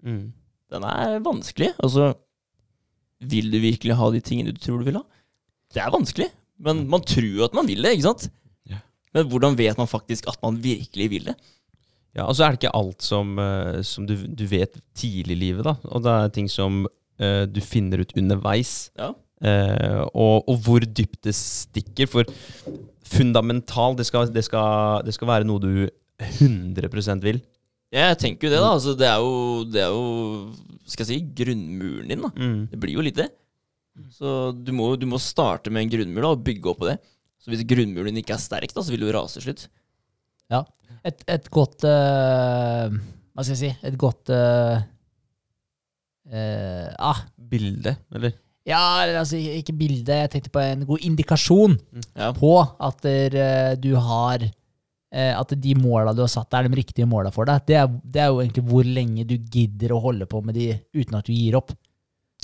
Mm.
Den er vanskelig. Altså, vil du virkelig ha de tingene du tror du vil ha? Det er vanskelig, men man tror jo at man vil det, ikke sant?
Ja.
Men hvordan vet man faktisk at man virkelig vil det?
Ja, og så er det ikke alt som, eh, som du, du vet tidlig i livet, da. Og det er ting som uh, du finner ut underveis.
Ja.
Uh, og, og hvor dypt det stikker. For fundamental, det skal, det skal, det skal være noe du 100% vil.
Ja, jeg tenker jo det, da. Altså, det, er jo, det er jo Skal jeg si grunnmuren din, da.
Mm.
Det blir jo litt det. Så du må, du må starte med en grunnmur da, og bygge opp på det. Så hvis grunnmuren din ikke er sterk, da, så vil du rase til slutt.
Et, et godt uh, Hva skal jeg si? Et godt uh, uh, ah,
Bilde, eller?
Ja, altså ikke bilde. Jeg tenkte på en god indikasjon
Ja.
på at der, du har At de måla du har satt, er de riktige måla for deg. Det er, det er jo egentlig hvor lenge du gidder å holde på med de uten at du gir opp.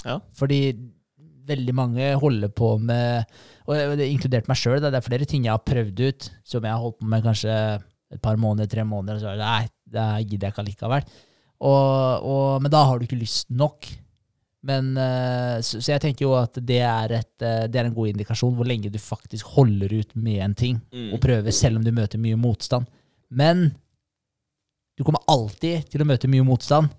Ja.
Fordi veldig mange holder på med Og det er inkludert meg sjøl. Det er flere ting jeg har prøvd ut som jeg har holdt på med kanskje et par måneder, tre måneder. Og så det, nei, det gidder jeg ikke allikevel. Og, og, men da har du ikke lyst nok. Men, eh, så, så jeg tenker jo at det er, et, eh, det er en god indikasjon hvor lenge du faktisk holder ut med en ting
Mm.
og prøver, selv om du møter mye motstand. Men du kommer alltid til å møte mye motstand.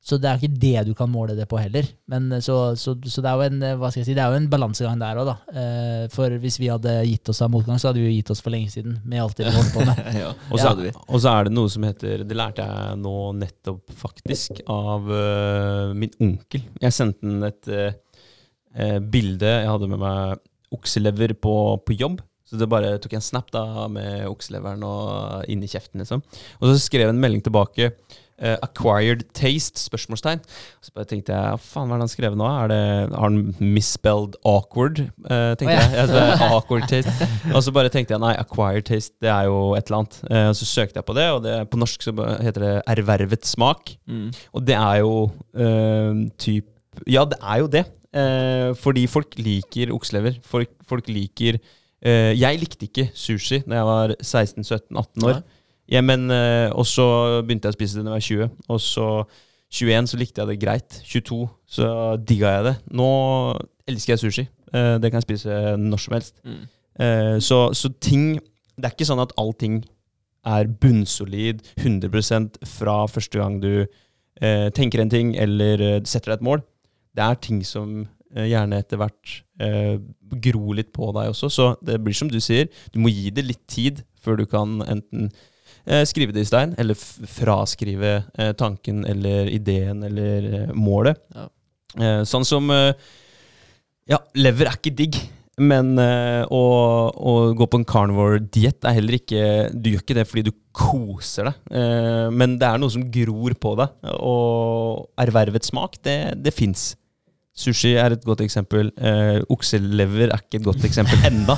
Så det er ikke det du kan måle det på heller. Men eh, så, så, så det er jo en eh, hva skal jeg si, det er jo en balansegang der òg, da. Eh, For hvis vi hadde gitt oss av motgang, så hadde vi jo gitt oss for lenge siden. Med alt det vi holdt på med. (laughs)
ja,
Og så,
hadde vi.
og så er det noe som heter Det lærte jeg nå nettopp, faktisk, av uh, min onkel. Jeg sendte han et eh, bilde Jeg hadde med meg okselever på, på jobb. Så det bare tok jeg en snap da med okseleveren og inn i kjeften, liksom. Og så skrev jeg en melding tilbake. Eh, 'Acquired taste?' spørsmålstegn. Så bare tenkte jeg, faen hva er det han skrev nå? Det, har han misspelled awkward? Uh, tenkte
oh, ja.
jeg. jeg. (laughs) awkward taste. Og så bare tenkte jeg nei, acquired taste, det er jo et eller annet. Uh, og så søkte jeg på det, og det, på norsk så heter det ervervet smak.
Mm.
Og det er jo typ Ja, det er jo det. Fordi folk liker okselever. Folk, folk liker Jeg likte ikke sushi da jeg var 16-17-18 år.
Nei.
Ja, men, eh, og så begynte jeg å spise det da jeg var 20. Og så 21 så likte jeg det greit. 22 så digga jeg det. Nå elsker jeg sushi. Eh, det kan jeg spise når som helst.
Mm.
Eh, så, så ting Det er ikke sånn at allting er bunnsolid 100% fra første gang du eh, tenker en ting eller eh, setter deg et mål. Det er ting som eh, gjerne etter hvert eh, gror litt på deg også. Så det blir som du sier, du må gi det litt tid før du kan enten skrive det i stein, eller fraskrive eh, tanken eller ideen eller eh, målet.
Ja.
Eh, sånn som eh, Ja, lever er ikke digg. Men eh, å, å gå på en carnivore-diett er heller ikke Du gjør ikke det fordi du koser deg, eh, men det er noe som gror på deg. Og ervervet smak, det, det fins. Sushi er et godt eksempel. Eh, okselever er ikke et godt eksempel enda.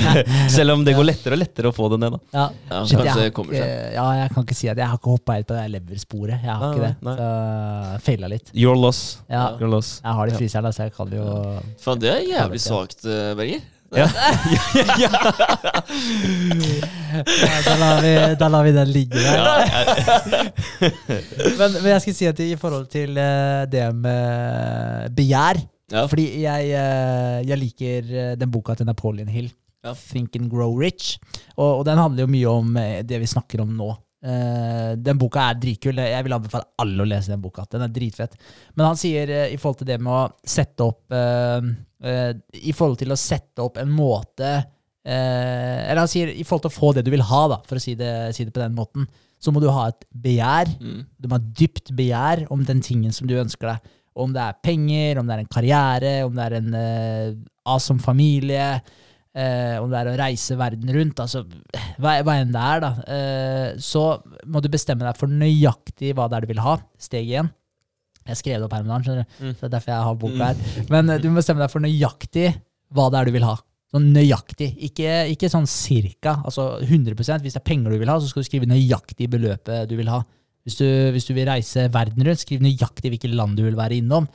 (laughs) Selv om det går lettere og lettere å få det ned. da.
Ja.
Ja,
Shit, jeg, ikke, ja, jeg kan ikke si at jeg har ikke hoppa helt på det leversporet. Jeg har
Nei,
ikke det.
nei,
Så feila litt.
Your loss.
Ja,
Your loss.
jeg har det i fryseren, så jeg kan jo
Faen, det er jævlig svakt, eh, Berger.
Ja. (laughs)
ja, da, lar vi, da lar vi den ligge der. (laughs) men, men jeg skal si at i forhold til eh, det med begjær
Ja.
Fordi jeg, eh, jeg liker eh, den boka til Napoleon Hill,
Ja.
'Think and Grow Rich'. Og, og den handler jo mye om eh, det vi snakker om nå. Eh, den boka er dritkul. Jeg vil anbefale alle å lese den boka. Den er dritfett. Men han sier uh, i forhold til det med å sette opp uh, I forhold til å sette opp en måte Eller han sier i forhold til å få det du vil ha, da, for å si det, si det på den måten, så må du ha et begjær.
Mm.
Du må ha dypt begjær om den tingen som du ønsker deg. Om det er penger, om det er en karriere, om det er en uh, awesome familie, eh, om det er å reise verden rundt, altså hva, hva enn det er, da. Eh, så må du bestemme deg for nøyaktig hva det er du vil ha. Steg én. Jeg skrev det opp her med dagen, skjønner du.
Mm.
Så det er derfor jeg har boka her. Men eh, du må bestemme deg for nøyaktig hva det er du vil ha. Sånn nøyaktig, ikke, ikke sånn cirka. Altså 100% Hvis det er penger du vil ha, så skal du skrive nøyaktig beløpet du vil ha. Hvis du, hvis du vil reise verden rundt, skriv nøyaktig hvilket land du vil være innom.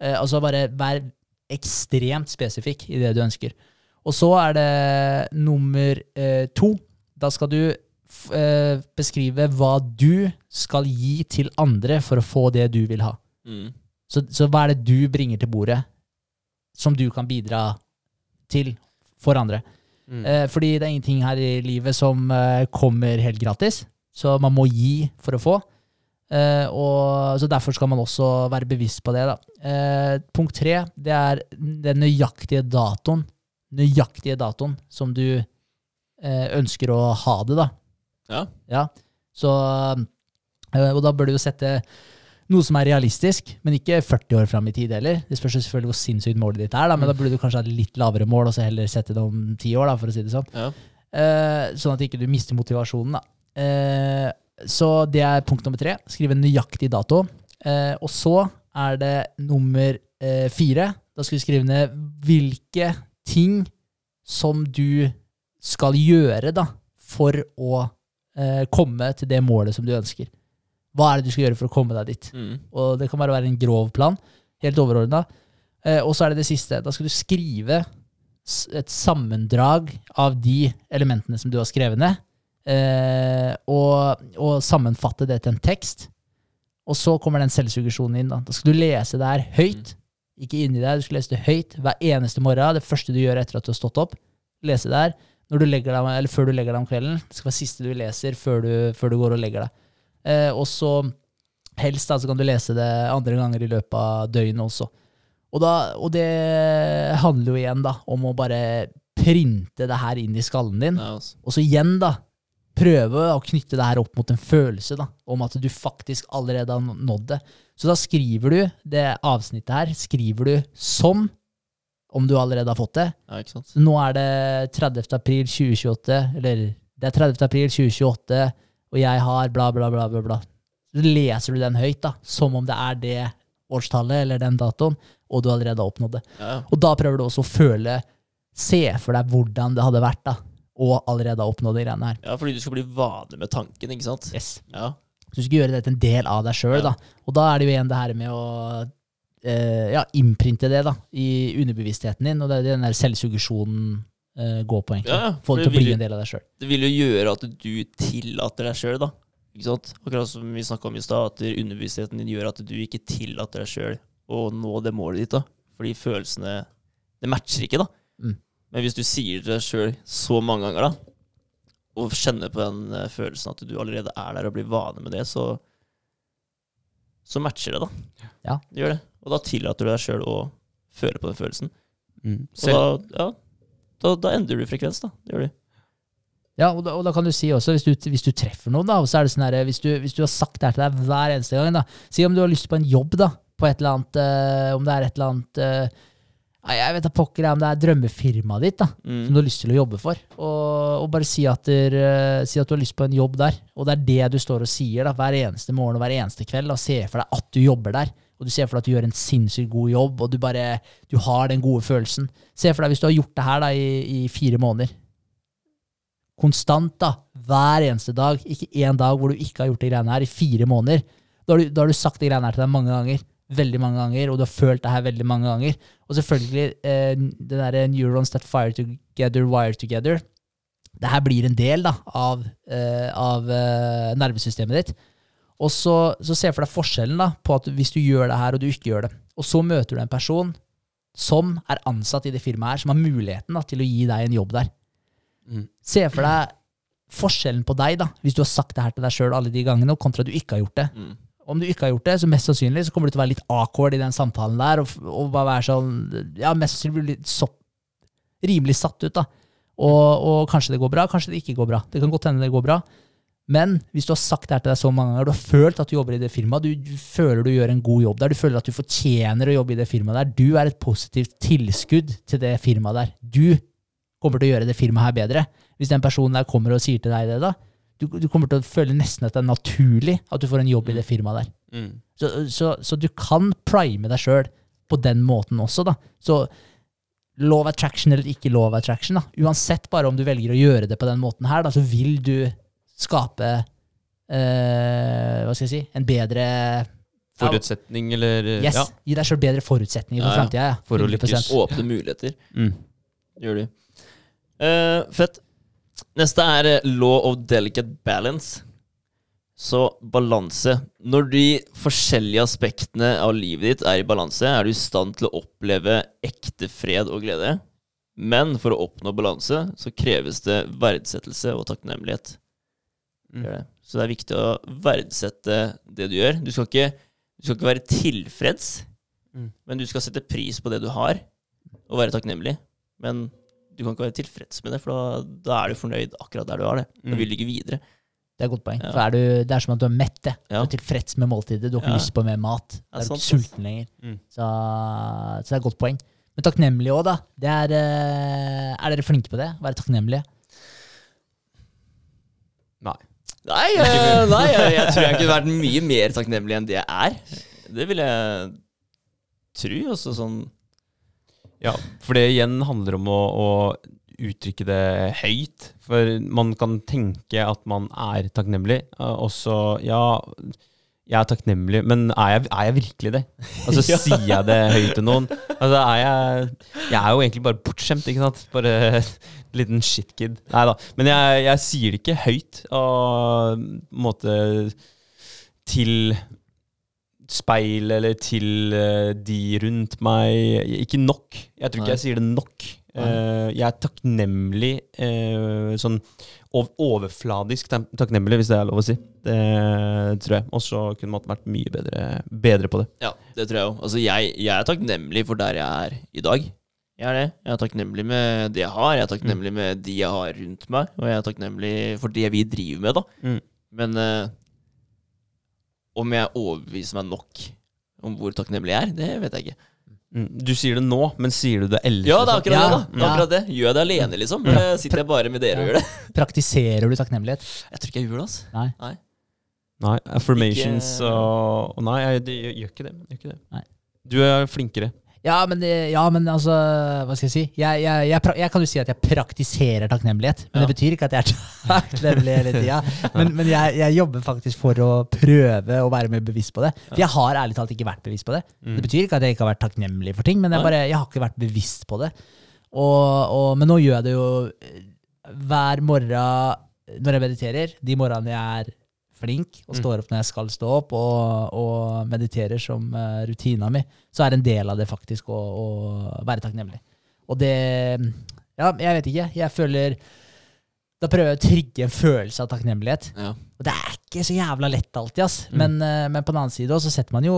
Eh, altså bare vær ekstremt spesifikk i det du ønsker. Og så er det nummer eh, to. Da skal du eh, beskrive hva du skal gi til andre for å få det du vil ha.
Mm.
Så, så hva er det du bringer til bordet som du kan bidra til for andre?
Mm.
Eh, fordi det er ingenting her i livet som eh, kommer helt gratis, så man må gi for å få. Uh, og, så derfor skal man også være bevisst på det. Da. Uh, punkt tre det er den nøyaktige datoen. Nøyaktige datoen som du eh, ønsker å ha det, da.
Ja.
Ja. Så, eh, og da bør du jo sette noe som er realistisk, men ikke 40 år fram i tid heller. Det spørs selvfølgelig hvor sinnssykt målet ditt er, da, men da burde du kanskje ha litt lavere mål, og så heller sette det om ti år, da, for å si det sånn.
Ja.
Eh, sånn at ikke du mister motivasjonen. Da. Eh, så det er punkt nummer tre. Skrive en nøyaktig dato. Eh, og så er det nummer eh, fire. Da skal du skrive ned hvilke ting som du skal gjøre da, for å eh, komme til det målet som du ønsker. Hva er det du skal gjøre for å komme deg dit?
Mm.
Og det kan bare være en grov plan, helt overordna. Eh, og så er det det siste. Da skal du skrive et sammendrag av de elementene som du har skrevet ned, eh, og, og sammenfatte det til en tekst. Og så kommer den selvsuggesjonen inn. Da, da skal du lese det her høyt. Ikke inni deg, du skal lese det høyt hver eneste morgen. Det første du gjør etter at du har stått opp. Lese når du deg, eller før du legger deg om kvelden. Det skal være siste du leser før du, før du går og legger deg. Eh, og så Helst da, så kan du lese det andre ganger i løpet av døgnet også. Og, da, og det handler jo igjen da om å bare printe det her inn i skallen din.
Ja, altså.
Og så igjen, da, prøve å knytte det her opp mot en følelse da, om at du faktisk allerede har nådd det. Så da skriver du det avsnittet her skriver du som om du allerede har fått det.
ja, ikke sant?
Nå er det 30. april 2028, eller det er 30. april 2028, og jeg har bla, bla, bla, bla, bla. Så leser du den høyt, da, som om det er det årstallet eller den datoen, og du allerede har oppnådd det.
Ja, ja.
Og da prøver du også å føle, se for deg hvordan det hadde vært, da, og allerede har oppnådd de greiene her.
ja, fordi du skal bli vane med tanken, ikke sant?
Yes.
Ja.
Så du skal gjøre det til en del av deg sjøl,
Ja.
da. Og da er det jo igjen det her med å eh, ja, innprinte det da, i underbevisstheten din, og det er den der selvsuggesjonen eh, går på, egentlig.
Ja,
Få det til å bli en del av deg sjøl.
Det vil jo gjøre at du tillater deg sjøl, da. Ikke sant? Akkurat som vi snakka om i stad, at underbevisstheten din gjør at du ikke tillater deg sjøl å nå det målet ditt. da. Fordi følelsene Det matcher ikke, da.
Mm.
Men hvis du sier det til deg sjøl så mange ganger, da, og kjenne på den eh, følelsen at du allerede er der og blir vane med det, så så matcher det, da.
Ja.
Gjør det. Og da tillater du deg sjøl å føle på den følelsen.
Mm.
Og da, ja, da, da endrer du frekvens, da. Det gjør du.
Ja, og da, og da kan du si også, hvis du, hvis du treffer noen, da, og så er det sånn her, hvis du, hvis du har sagt det her til deg hver eneste gang, da, si om du har lyst på en jobb, da, på et eller annet, øh, om det er et eller annet nei, Jeg vet da pokker om det er drømmefirmaet ditt, da, som
Mm.
du har lyst til å jobbe for, og, og bare si at, der, eh, si at du har lyst på en jobb der, og det er det du står og sier da, hver eneste morgen og hver eneste kveld, og se for deg at du jobber der, og du ser for deg at du gjør en sinnssykt god jobb, og du bare, du har den gode følelsen. Se for deg hvis du har gjort det her da i, i fire måneder, konstant da, hver eneste dag, ikke en dag hvor du ikke har gjort de greiene her i fire måneder. Da har du, da har du sagt de greiene her til deg mange ganger, veldig mange ganger, og du har følt det her veldig mange ganger. Og selvfølgelig, eh, det der neurons that fire together, wire together, det her blir en del da, av, eh, av eh, nervesystemet ditt. Og så, så se for deg forskjellen da, på at hvis du gjør det her og du ikke gjør det. Og så møter du en person som er ansatt i det firmaet her, som har muligheten da, til å gi deg en jobb der.
Mm.
Se for deg forskjellen på deg, da, hvis du har sagt det her til deg sjøl alle de gangene, kontra du ikke har gjort det.
Mm.
Om du ikke har gjort det, så mest sannsynlig så kommer du til å være litt awkward i den samtalen der, og, og bare være sånn Ja, mest sannsynlig bli litt så, rimelig satt ut, da. Og, og kanskje det går bra, kanskje det ikke går bra. Det kan godt hende det går bra. Men hvis du har sagt det her til deg så mange ganger, du har følt at du jobber i det firmaet, du, du føler du gjør en god jobb der, du føler at du fortjener å jobbe i det firmaet der, du er et positivt tilskudd til det firmaet der. Du kommer til å gjøre det firmaet her bedre. Hvis den personen der kommer og sier til deg det, da, du, du kommer til å føle nesten at det er naturlig at du får en jobb i det firmaet der.
mm.
Så, så, så du kan prime deg sjøl på den måten også, da. Så love attraction eller ikke love attraction, da. Uansett bare om du velger å gjøre det på den måten her, da, så vil du skape eh, Hva skal jeg si En bedre
Forutsetning, eller
Yes.
Ja.
Gi deg sjøl bedre forutsetninger for
ja.
framtida. Ja.
For å lykkes.
Åpne muligheter.
Mm.
Gjør du. Uh, fett. Neste er eh, law of delicate balance. Så balanse. Når de forskjellige aspektene av livet ditt er i balanse, er du i stand til å oppleve ekte fred og glede. Men for å oppnå balanse så kreves det verdsettelse og takknemlighet.
Mm.
Så det er viktig å verdsette det du gjør. Du skal ikke, du skal ikke være tilfreds,
Mm.
men du skal sette pris på det du har, og være takknemlig. Men du kan ikke være tilfreds med det, for da, da er du fornøyd akkurat der du har det. Da
Mm.
vil du ikke videre.
Det er et godt poeng.
Ja.
For er du, det er som at du er mett. det. Du er tilfreds med måltidet. Du har ikke
Ja.
lyst på mer mat. Du er ikke sulten lenger.
Mm.
Så, så det er et godt poeng. Men takknemlig òg, da. Det er, eh, er dere flinke på det? Være takknemlige?
Nei.
Nei, eh, nei jeg, jeg tror jeg kunne vært mye mer takknemlig enn det jeg er. Det vil jeg tro. Også sånn
Ja, for det igjen handler om å, å uttrykke det høyt. For man kan tenke at man er takknemlig, eh, og så Ja, jeg er takknemlig, men er jeg, er jeg virkelig det? (laughs) Altså,
Ja.
sier jeg det høyt til noen? Altså, er jeg Jeg er jo egentlig bare bortskjemt, ikke sant? Bare en liten shitkid. Nei da. Men jeg, jeg sier det ikke høyt, og på en måte til speil eller til eh, de rundt meg. Ikke nok. Jeg tror ikke
Nei.
jeg sier det nok. Uh, jeg er takknemlig uh, sånn ov overfladisk takknemlig, hvis det er lov å si. Det tror jeg. Og så kunne man vært mye bedre, bedre på det.
Ja, det tror jeg òg. Altså, jeg, jeg er takknemlig for der jeg er i dag. Jeg er det. Jeg er takknemlig med det jeg har, jeg er takknemlig med de jeg har rundt meg, og jeg er takknemlig for det vi driver med, da.
Mm.
Men eh, om jeg overbeviser meg nok om hvor takknemlig jeg er, det vet jeg ikke.
Mm. Du sier det nå, men sier du det ellers?
Ja, det er
liksom?
akkurat
Ja,
det, da. Det er akkurat det. Gjør jeg det alene, liksom? Eller sitter jeg bare med dere og gjør det? (laughs)
Praktiserer du takknemlighet?
Jeg tror ikke jeg gjør det, altså.
Nei.
Nei, affirmations
Ikke-
og Nei, jeg, gjør ikke det. Gjør ikke det.
Nei.
Du er flinkere.
Ja, men, ja, men altså Hva skal jeg si? Jeg, jeg, jeg, jeg kan jo si at jeg praktiserer takknemlighet. Men
Ja.
det betyr ikke at jeg er takknemlig hele tida. (laughs) Men, men jeg, jobber faktisk for å prøve å være mer bevisst på det. For jeg har ærlig talt ikke vært bevisst på det.
Mm.
Det betyr ikke at jeg ikke har vært takknemlig for ting, men jeg, bare, har ikke vært bevisst på det. Og, og, men nå gjør jeg det jo hver morgen når jeg mediterer. De morgenene jeg er flink og står opp når jeg skal stå opp, og, og mediterer som uh, rutina mi, så er en del av det faktisk å, å være takknemlig. Og det Ja, jeg vet ikke. Jeg føler Da prøver jeg å trigge en følelse av takknemlighet.
Ja.
Og det er ikke så jævla lett alltid, ass.
Mm.
Men, eh, men på den annen side også, så setter man jo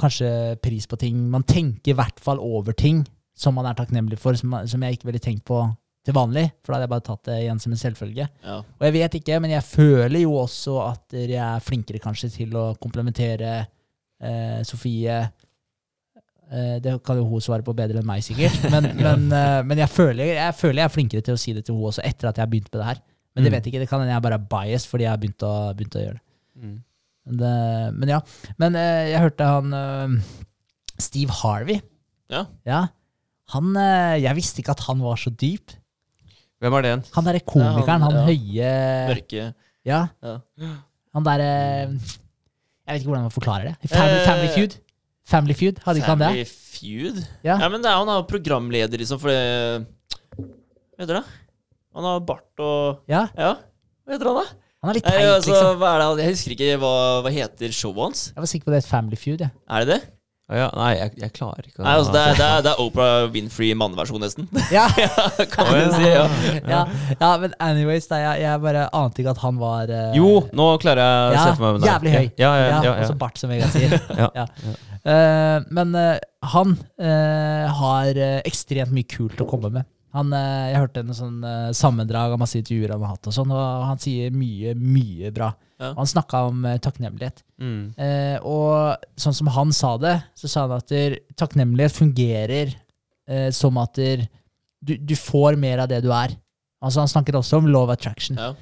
kanskje pris på ting. Man tenker i hvert fall over ting som man er takknemlig for, som, som jeg ikke ville tenkt på til vanlig. For da hadde jeg bare tatt det igjen som en selvfølge.
Ja.
Og jeg vet ikke, men jeg føler jo også at jeg er flinkere kanskje til å komplementere eh, Sofie. Eh, det kan jo hun svare på bedre enn meg, sikkert. (laughs) Men, men, eh, men jeg, føler, jeg føler jeg er flinkere til å si det til hun også, etter at jeg har begynt med det her. Men det
Mm.
vet jeg ikke, det kan hende jeg bare er biased fordi jeg har begynt å, begynt å gjøre det.
Mm.
Men, det, men ja. Men eh, jeg hørte han Steve Harvey.
Ja.
Ja. Han, jeg visste ikke at han var så dyp.
Hvem er det igjen?
Han derre komikeren,
han-
han,
ja.
høye
Mørke
Ja.
Ja.
Han derre Jeg vet ikke hvordan man forklarer det. Family,
Eh,
family Feud. Family Feud, hadde ikke han det?
Family Feud?
Ja.
Ja, men det er, han er jo programleder, liksom, for det Hva heter det? Han har bart og
Ja,
Ja, hva heter han, da?
Han er litt
Nei,
teit,
altså,
liksom.
hva er det? Jeg husker ikke hva, hva heter showet hans.
Jeg var sikker på det er et Family Feud. Ja.
Er det det?
Ja, nei, jeg, jeg klarer ikke å
Nei, altså, det, er, det, er, det er Oprah Winfrey manneversjon, nesten. (laughs)
Ja.
kan man si. Ja. (laughs)
ja, ja, men anyways, da, jeg, jeg bare ante ikke at han var uh...
Jo, nå klarer jeg å
ja,
se for meg hvem det.
Jævlig høy.
Ja, ja, ja, ja,
Altså bart, som Vegard sier. (laughs)
Ja,
Ja. Eh, men uh, han eh, har ekstremt mye kult å komme med. Han, jeg hørte en sånn sammendrag av masse intervjuer han har hatt, og sånn, og han sier mye, mye bra.
Ja.
Han snakka om eh, takknemlighet.
Mm.
Eh, og sånn som han sa det, så sa han at der, takknemlighet fungerer eh, som at der, du, du får mer av det du er. Altså Han snakker også om love attraction.
Ja.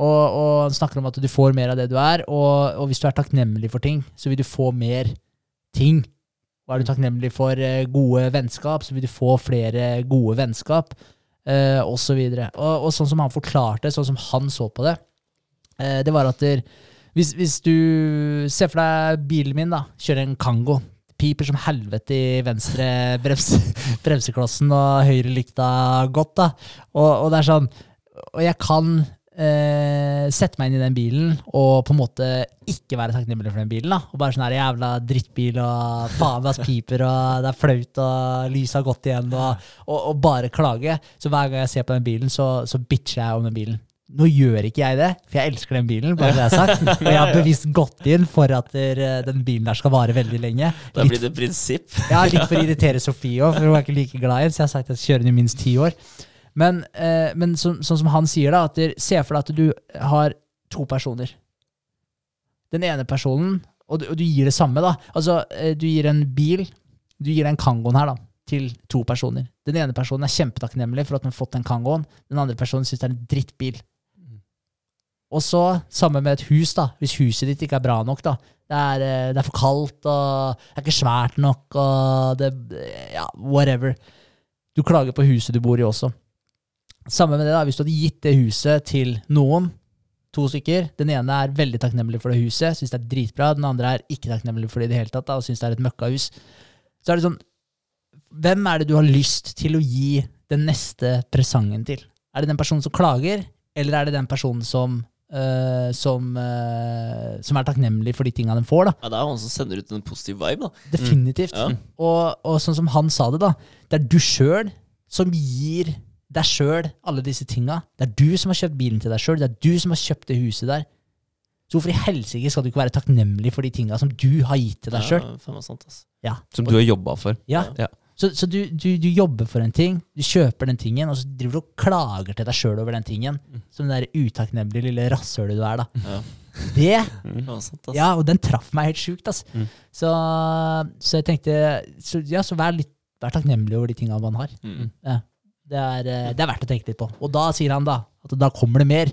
Og, og han snakker om at du får mer av det du er, og, og hvis du er takknemlig for ting, så vil du få mer ting. Og er du takknemlig for eh, gode vennskap, så vil du få flere gode vennskap, eh, og så videre. Og, og sånn som han forklarte, sånn som han så på det, det var at der, hvis, hvis du ser for deg bilen min, da, kjører en Kango, piper som helvete i venstre brems, (laughs) bremseklossen og høyre lykta godt, da. Og, og det er sånn Og jeg kan eh, sette meg inn i den bilen og på en måte ikke være takknemlig for den bilen. da Og bare sånn her jævla drittbil, og faen, det piper, og det er flaut, og lyset har gått igjen, og, og, og bare klage. Så hver gang jeg ser på den bilen, så, så bitcher jeg om den bilen. Nå gjør ikke jeg det, for jeg elsker den bilen. bare det jeg har sagt. (laughs) Og jeg har bevisst gått inn for at der, den bilen der skal vare veldig lenge.
Da blir det prinsipp. (laughs)
ja, litt for å irritere Sofie òg, for hun er ikke like glad i den. Så jeg har sagt at jeg kjører den i minst ti år. Men, eh, men så, sånn som han sier, da, at der, se for deg at du har to personer. Den ene personen, og du, og du gir det samme, da. Altså, eh, du gir en bil, du gir den Kangoen her, da, til to personer. Den ene personen er kjempetakknemlig for at den har fått den Kangoen. Den andre personen syns det er en drittbil. Og så, sammen med et hus, da. Hvis huset ditt ikke er bra nok, da. Det er, eh, det er for kaldt, og det er ikke svært nok, og det Ja, whatever. Du klager på huset du bor i også. Samme med det, da. Hvis du hadde gitt det huset til noen, to stykker Den ene er veldig takknemlig for det huset, syns det er dritbra. Den andre er ikke takknemlig for det i det hele tatt, da, og syns det er et møkkahus. Så er det sånn Hvem er det du har lyst til å gi den neste presangen til? Er det den personen som klager, eller er det den personen som eh, som, uh, som er takknemlig for de tinga de får. da.
Ja, Det er han som sender ut en positiv vibe, da.
Definitivt.
Ja.
Og, og sånn som han sa det, da, det er du sjøl som gir deg sjøl alle disse tinga. Det er du som har kjøpt bilen til deg sjøl, det er du som har kjøpt det huset der. Så hvorfor i helsike skal du ikke være takknemlig for de tinga som du har gitt til deg sjøl?
Ja.
Som du har jobba for.
Ja.
Ja.
Så, så du, du, du jobber for en ting, du kjøper den tingen, og så driver du og klager til deg sjøl over den tingen. Som det der utakknemlige lille rasshølet du er, da.
Ja.
Det
ass.
Ja, og den traff meg helt sjukt, ass.
Mm.
Så, så jeg tenkte så, Ja, så vær litt Vær takknemlig over de tinga man har.
Mm.
Ja. Det, er, eh, det er verdt å tenke litt på. Og da sier han da at da kommer det mer.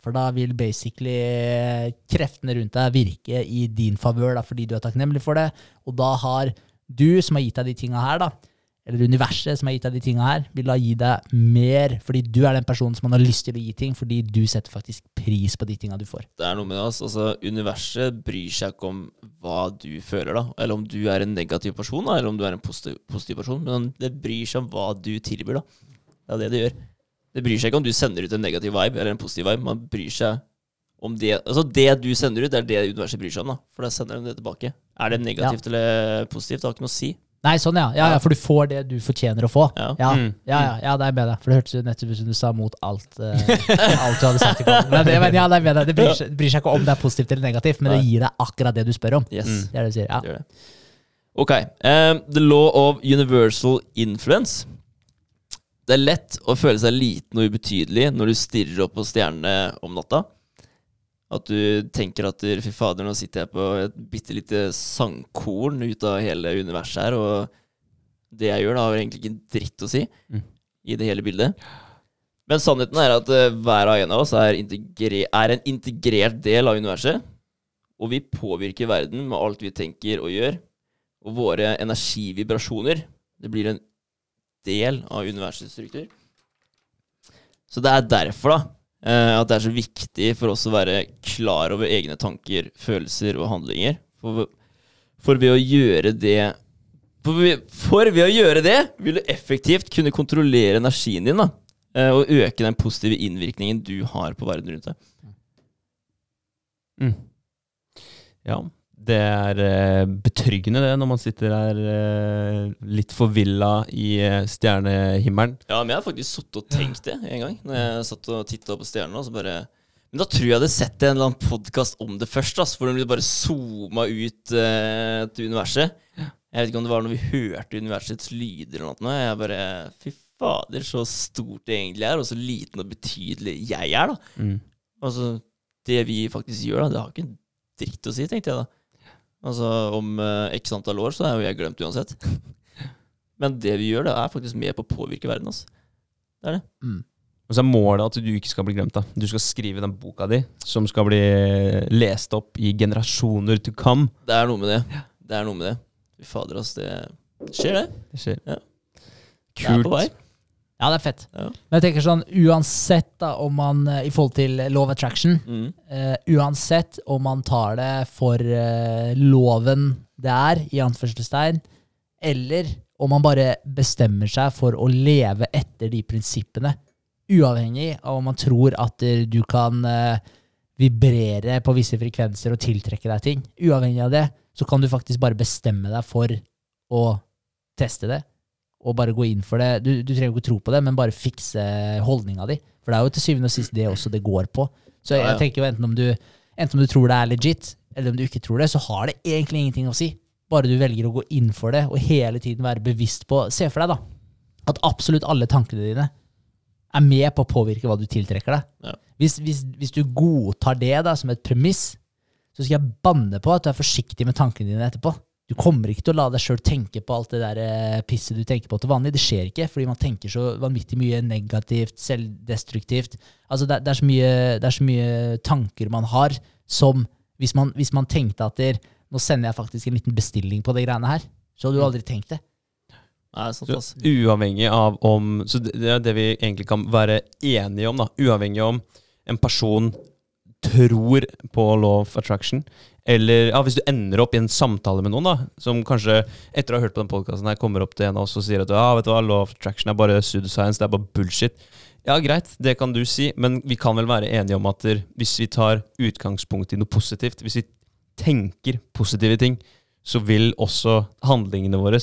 For da vil basically eh, kreftene rundt deg virke i din favør fordi du er takknemlig for det. Og da har du, som har gitt deg de tinga her, da, eller universet som har gitt deg de tinga her, vil da gi deg mer fordi du er den personen som man har lyst til å gi ting, fordi du setter faktisk pris på de tinga du får.
Det er noe med det, altså. altså. Universet bryr seg ikke om hva du føler, da. Eller om du er en negativ person, da, eller om du er en positiv, positiv person. Men det bryr seg om hva du tilbyr, da. Det er det det gjør. Det bryr seg ikke om du sender ut en negativ vibe eller en positiv vibe. Man bryr seg om det Altså, det du sender ut, det er det universet bryr seg om, da. For da sender de det tilbake. Er det negativt eller positivt? Det har ikke noe å si.
Nei, sånn ja. ja. Ja, For du får det du fortjener å få.
Ja.
Ja,
Mm.
ja, ja, ja det er med deg. For det hørtes jo nettopp ut som du sa mot alt, uh, alt du hadde sagt. Men, det, men ja, det er med deg. Det bryr, bryr seg ikke om det er positivt eller negativt, men det gir deg akkurat det du spør om.
Yes.
Mm.
Det er det du sier. Ja.
Det gjør det. Ok. Um, the law of universal influence. Det er lett å føle seg liten og ubetydelig når du stirrer opp på stjernene om natta. At du tenker at fy fader, nå sitter jeg på et bitte lite sangkorn ut av hele universet her, og det jeg gjør, da har egentlig ikke en dritt å si
Mm.
i det hele bildet. Men sannheten er at eh, hver og en av oss er, er en integrert del av universet. Og vi påvirker verden med alt vi tenker og gjør. Og våre energivibrasjoner Det blir en del av universets struktur. Så det er derfor da at det er så viktig for oss å være klar over egne tanker, følelser og handlinger. For, for ved å gjøre det for ved, for ved å gjøre det vil du effektivt kunne kontrollere energien din da, eh, og øke den positive innvirkningen du har på verden rundt deg.
Mm. Ja, det er eh, betryggende det, når man sitter der eh, litt forvilla i eh, stjernehimmelen.
Ja, men jeg har faktisk sittet og tenkt det en gang. Når jeg satt og titta på stjernene. og så bare... Men da tror jeg jeg hadde sett en eller annen podkast om det først. altså, Hvor de bare zooma ut uh, til universet. Jeg vet ikke om det var når vi hørte universets lyder eller noe. Jeg bare Fy fader, så stort det egentlig er, og så liten og betydelig jeg er, da.
Mm.
Altså, det vi faktisk gjør, da, det har ikke en dritt å si, tenkte jeg da. Altså, om eh, x antall år så er jo jeg glemt uansett. (laughs) Men det vi gjør, det er faktisk med på å påvirke verden, altså. Det er det.
Mm.
Og så er målet at du ikke skal bli glemt. da. Du skal skrive den boka di, som skal bli lest opp i generasjoner to come.
Det er noe med det. Det er noe med det. Fy fader, altså. Det skjer, det.
Det skjer.
Ja. Det er på vei.
Ja, det er fett.
Ja.
Men jeg tenker sånn, uansett da, om man, eh, i forhold til love attraction,
Mm.
eh, uansett om man tar det for eh, loven det er, i anførselstegn, eller om man bare bestemmer seg for å leve etter de prinsippene, uavhengig av om man tror at eh, du kan eh, vibrere på visse frekvenser og tiltrekke deg ting. Uavhengig av det, så kan du faktisk bare bestemme deg for å teste det, og bare gå inn for det. Du, du trenger ikke tro på det, men bare fikse holdninga di. For det er jo til syvende og sist det også det går på. Så jeg, jeg tenker jo enten om, du, enten om du tror det er legit, eller om du ikke tror det, så har det egentlig ingenting å si. Bare du velger å gå inn for det, og hele tiden være bevisst på Se for deg, da, at absolutt alle tankene dine er med på å påvirke hva du tiltrekker deg.
Ja.
Hvis, hvis, hvis du godtar det da som et premiss, så skal jeg banne på at du er forsiktig med tankene dine etterpå. Du kommer ikke til å la deg sjøl tenke på alt det der eh, pisset du tenker på til vanlig. Det skjer ikke, fordi man tenker så vanvittig mye negativt, selvdestruktivt. Altså det, er- det, er så mye, det er så mye tanker man har som Hvis man, hvis man tenkte at der, nå sender jeg faktisk en liten bestilling på de greiene her, så hadde du aldri tenkt det.
Nei, sant,
Så uavhengig av om Så det det er det vi egentlig kan være enige om, da. Uavhengig om en person tror på law of attraction, eller ja, hvis du ender opp i en samtale med noen, da, som kanskje etter å ha hørt på den podkasten kommer opp til en av oss og sier at ja, vet du hva, law of attraction er bare pseudoscience, det er bare bullshit. Ja, greit, det kan du si, men vi kan vel være enige om at hvis vi tar utgangspunkt i noe positivt, hvis vi tenker positive ting, så vil også handlingene våre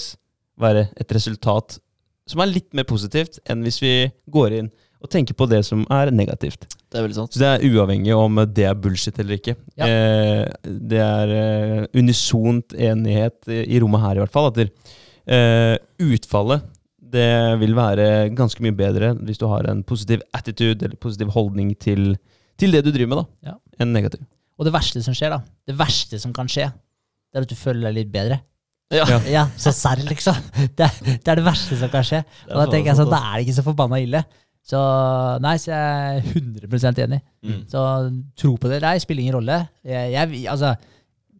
være et resultat som er litt mer positivt enn hvis vi går inn og tenke på det som er negativt.
Det er veldig sant.
Så det er uavhengig om det er bullshit eller ikke.
Ja.
Eh, det er eh, unisont enighet i rommet her, i hvert fall. At det, eh, utfallet det vil være ganske mye bedre hvis du har en positiv attitude eller positiv holdning til, til det du driver med, da,
Ja.
enn negativ.
Og det verste som skjer, da, det verste som kan skje, det er at du føler deg litt bedre.
Ja.
Ja.
Så serr, liksom. (laughs) Det, er- det er det verste som kan skje. Og da tenker jeg sånn, da er det ikke så forbanna ille. Så nei, så jeg er 100% enig.
Mm.
Så tro på det. Nei, spiller ingen rolle. Jeg, jeg, altså,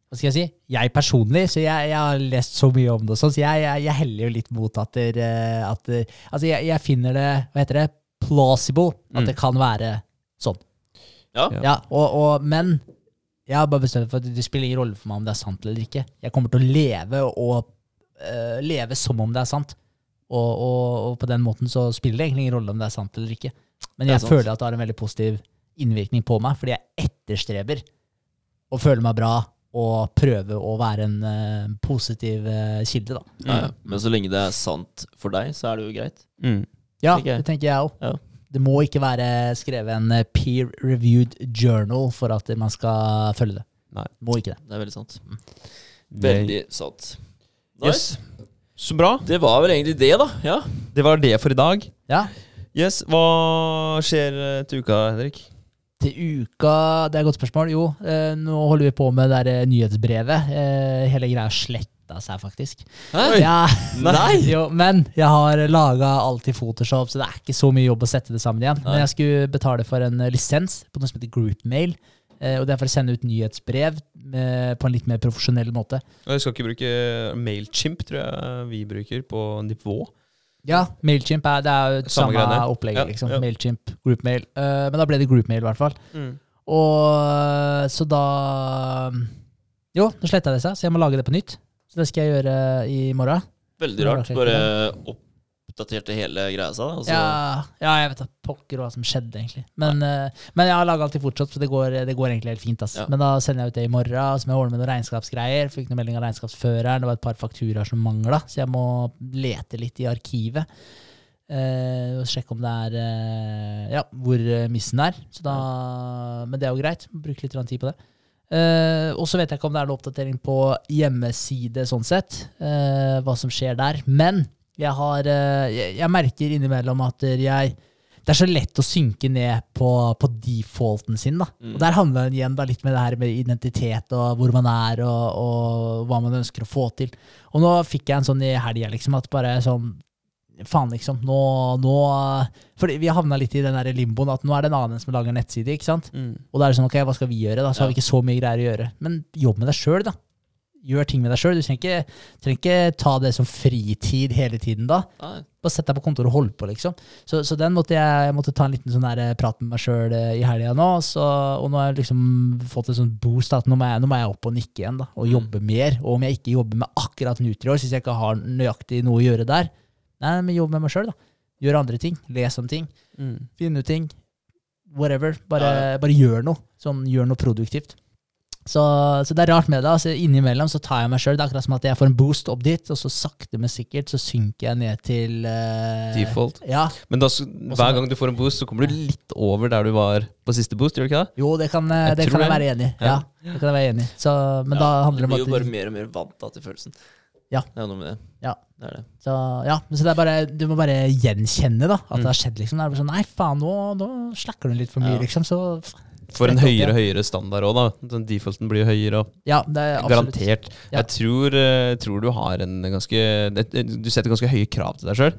hva skal jeg si? Jeg personlig, så jeg, jeg har lest så mye om det, sånn, så jeg, jeg, heller jo litt mot at, eh, at der- Altså, jeg, finner det Hva heter det? Plausible. At
Mm.
det kan være sånn.
Ja.
Ja.
Ja, og, og, men jeg har bare bestemt for at det spiller ingen rolle for meg om det er sant eller ikke. Jeg kommer til å leve og uh, leve som om det er sant. Og, og, og på den måten så spiller det egentlig ingen rolle om det er sant eller ikke. Men jeg føler at det har en veldig positiv innvirkning på meg, fordi jeg etterstreber å føle meg bra og prøve å være en uh, positiv uh, kilde, da.
Mm. ja. Men så lenge det er sant for deg, så er det jo greit.
Mm.
Ja,
Tenker
det tenker jeg òg.
Ja.
Det må ikke være skrevet en eh, peer-reviewed journal for at man skal følge det.
Nei.
Må ikke det.
Det er veldig sant. Veldig sant. Nice.
Yes. Så bra.
Det var vel egentlig det, da. Ja.
Det var det for i dag.
Ja,
Yes, Hva skjer eh, til uka, Henrik?
Til uka Det er et godt spørsmål. Jo, eh, nå holder vi på med det der nyhetsbrevet. Eh, hele greia sletta seg, faktisk.
Hæ?
Ja,
Nei! (laughs)
jo, men jeg har laga alt i Photoshop, så det er ikke så mye jobb å sette det sammen igjen.
Nei.
Men jeg skulle betale for en lisens på noe som heter Groupmail. Eh, og det er for å sende ut nyhetsbrev eh, på en litt mer profesjonell måte.
Jeg skal ikke bruke Mailchimp, tror jeg vi bruker, på nivå.
Ja, Mailchimp er, det er jo
Samme
samme, opplegget.
Ja,
liksom.
ja.
Mailchimp, Groupmail. Eh, men da ble det Groupmail, i hvert fall. Og så da Jo, nå sletta det seg, så jeg må lage det på nytt. Så det skal jeg gjøre i morgen.
Veldig rart.
Bare
Bare oppdaterte hele greia seg. da,
Ja, ja, jeg vet da pokker hva som skjedde, egentlig. Men, uh, men jeg har laga alltid fortsatt, for det går, det går egentlig helt fint. Ass.
Ja.
Men da sender jeg ut det i morgen, så må jeg ordne med noen regnskapsgreier. Fikk noen melding av regnskapsføreren, det var et par fakturaer som mangla, så jeg må lete litt i arkivet. Uh, og sjekke om det er uh, Ja, hvor missen er. Så da, men det er jo greit. Bruke litt tid på det. Uh, og så vet jeg ikke om det er noe oppdatering på hjemmeside, sånn sett. Uh, hva som skjer der. Men jeg, har, eh, jeg, jeg merker innimellom at jeg det er så lett å synke ned på, på defaulten sin. da.
Mm.
Og Der handler det igjen da litt med det her med identitet og hvor man er og, og hva man ønsker å få til. Og nå fikk jeg en sånn i helga, liksom, at bare sånn Faen, liksom. Nå, nå For vi havna litt i den der limboen at nå er det en annen som lager nettside, ikke sant? Og da er det sånn, ok, hva skal vi gjøre da? Så har vi ikke så mye greier å gjøre. Men jobb med deg sjøl, da. Gjør ting med deg sjøl. Du trenger ikke, trenger ikke ta det som fritid hele tiden da.
Nei.
Bare sett deg på kontoret og hold på, liksom. Så, så den måtte jeg, jeg måtte ta en liten sånn der eh, prat med meg sjøl i helga nå. Så, og nå har jeg liksom fått en sånn boost at nå må, jeg, nå må jeg opp og nikke igjen, da. Og jobbe mer. Og om jeg ikke jobber med akkurat Nutrior, hvis jeg ikke har nøyaktig noe å gjøre der, nei, men jobb med meg sjøl, da. Gjør andre ting. Les om ting. Finn ut ting. Whatever. Bare,
Ja,
bare gjør noe. Sånn, gjør noe produktivt. Så, så det er rart med det. altså Innimellom så tar jeg meg sjøl. Det er akkurat som at jeg får en boost opp dit, og så sakte, men sikkert så synker jeg ned til uh,
Default.
Ja.
Men da, hver gang du får en boost, så kommer du litt over der du var på siste boost, gjør du ikke det?
Jo, det kan, eh,
Jeg
det kan jeg være enig i. Ja.
Ja.
det kan jeg være enig i. Så, Men da handler det om at Du
blir jo bare mer og mer vant da, til følelsen.
Ja.
Det er noe med det.
Ja.
Det er det.
så, ja, så det er bare, Du må bare gjenkjenne da at
Mm.
det har skjedd. liksom. Det er bare sånn, Nei, faen, nå, nå slakker du litt for mye,
Ja.
liksom. Så
For en høyere og høyere standard òg, da. Den defaulten blir høyere.
Ja, det er absolutt.
garantert.
Ja.
Jeg tror, eh, tror du har en ganske Du setter ganske høye krav til deg sjøl.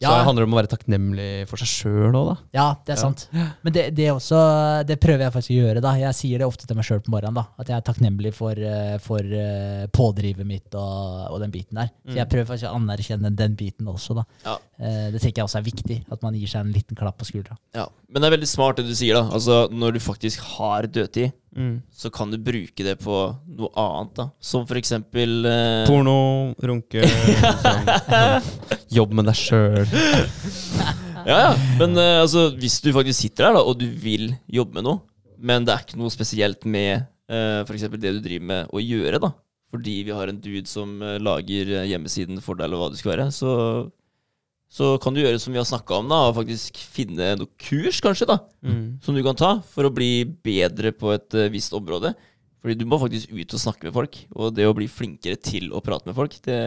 Så det handler om å være takknemlig for seg sjøl òg, da.
Ja, det er
Ja.
sant. Men det, det, også, det prøver jeg faktisk å gjøre. da. Jeg sier det ofte til meg sjøl på morgenen. da, At jeg er takknemlig for, eh, for eh, pådrivet mitt og, og den biten der. Så jeg
Mm.
prøver faktisk å anerkjenne den biten også. da.
Ja.
Eh, Det tenker jeg også er viktig. At man gir seg en liten klapp på skuldra.
Ja. Men det er veldig smart det du sier, da. Altså, når du faktisk har dødtid,
Mm.
så kan du bruke det på noe annet, da. Som for eksempel eh,
Porno, runke sånn. (laughs) Jobb med deg sjøl.
Ja, ja. Men uh, altså, hvis du faktisk sitter der da, og du vil jobbe med noe, men det er ikke noe spesielt med uh, f.eks. det du driver med å gjøre, da, fordi vi har en dude som uh, lager eh, hjemmesiden for deg, eller hva det skal være, så så kan du gjøre som vi har snakka om, da, og faktisk finne noe kurs, kanskje, da,
Mm.
som du kan ta for å bli bedre på et uh, visst område. Fordi du må faktisk ut og snakke med folk, og det å bli flinkere til å prate med folk, det,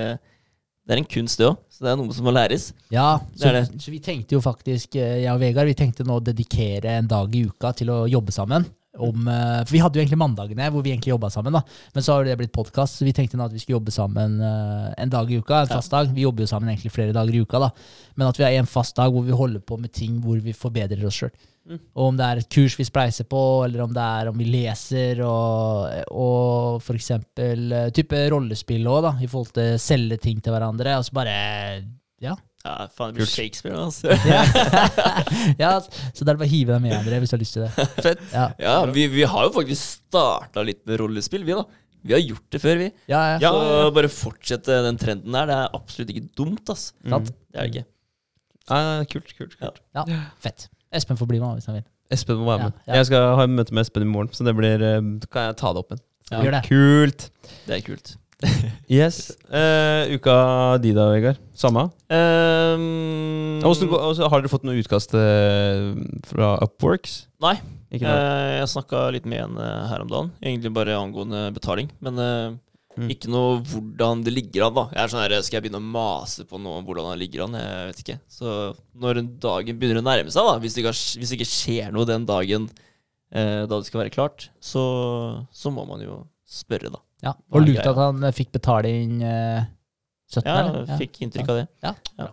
det er en kunst, det òg. Så det er noe som må læres.
Ja, så,
det.
så vi tenkte jo faktisk, eh, jeg og Vegard, vi tenkte nå å dedikere en dag i uka til å jobbe sammen. Om, eh, for vi hadde jo egentlig mandagene hvor vi egentlig jobba sammen, da. men så har det blitt podkast, så vi tenkte nå at vi skulle jobbe sammen eh, en dag i uka. En fast dag. Vi jobber jo sammen egentlig flere dager i uka, da. men at vi har en fast dag hvor vi holder på med ting hvor vi forbedrer oss sjøl.
Mm.
Og om det er et kurs vi spleiser på, eller om det er om vi leser, og, og for eksempel eh, type rollespill òg, i forhold til å selge ting til hverandre. Og så bare ja,
Ja, faen, det blir. Shakespeare, altså. (laughs) (laughs)
ja, så det er bare å hive deg med dere hvis du har lyst til det.
Fett.
Ja,
Ja, vi, vi har jo faktisk starta litt med rollespill, vi, da. Vi har gjort det før, vi.
ja, ja.
Ja,
så
ja, ja.
bare fortsette den trenden der. Det er absolutt ikke dumt, ass.
Mm.
Det er det ikke.
Ja, kult, kult, kult.
ja. Fett. Espen får bli med hvis han vil.
Espen må være med.
Ja, ja.
Jeg skal ha en møte med Espen i morgen, så det blir eh, kan jeg ta det opp igjen.
Ja.
Det.
Kult.
Det er kult. (laughs)
Yes. Uh, uka di da, Vegard? Samme?
Um,
også, og så har dere fått noe utkast eh, fra Upworks?
Nei. Eh, jeg snakka litt med en her om dagen, egentlig bare angående betaling. Men eh,
Mm.
ikke noe hvordan det ligger an, da. Jeg er sånn her, Skal jeg begynne å mase på noe om hvordan det ligger an? Jeg vet ikke. Så når dagen begynner å nærme seg, da, hvis det ikke, hvis det ikke skjer noe den dagen eh, da det skal være klart, så, så må man jo spørre, da.
Ja. Og lurt at han eh, fikk betaling eh, 17,
Ja,
eller?
fikk inntrykk av det.
Ja.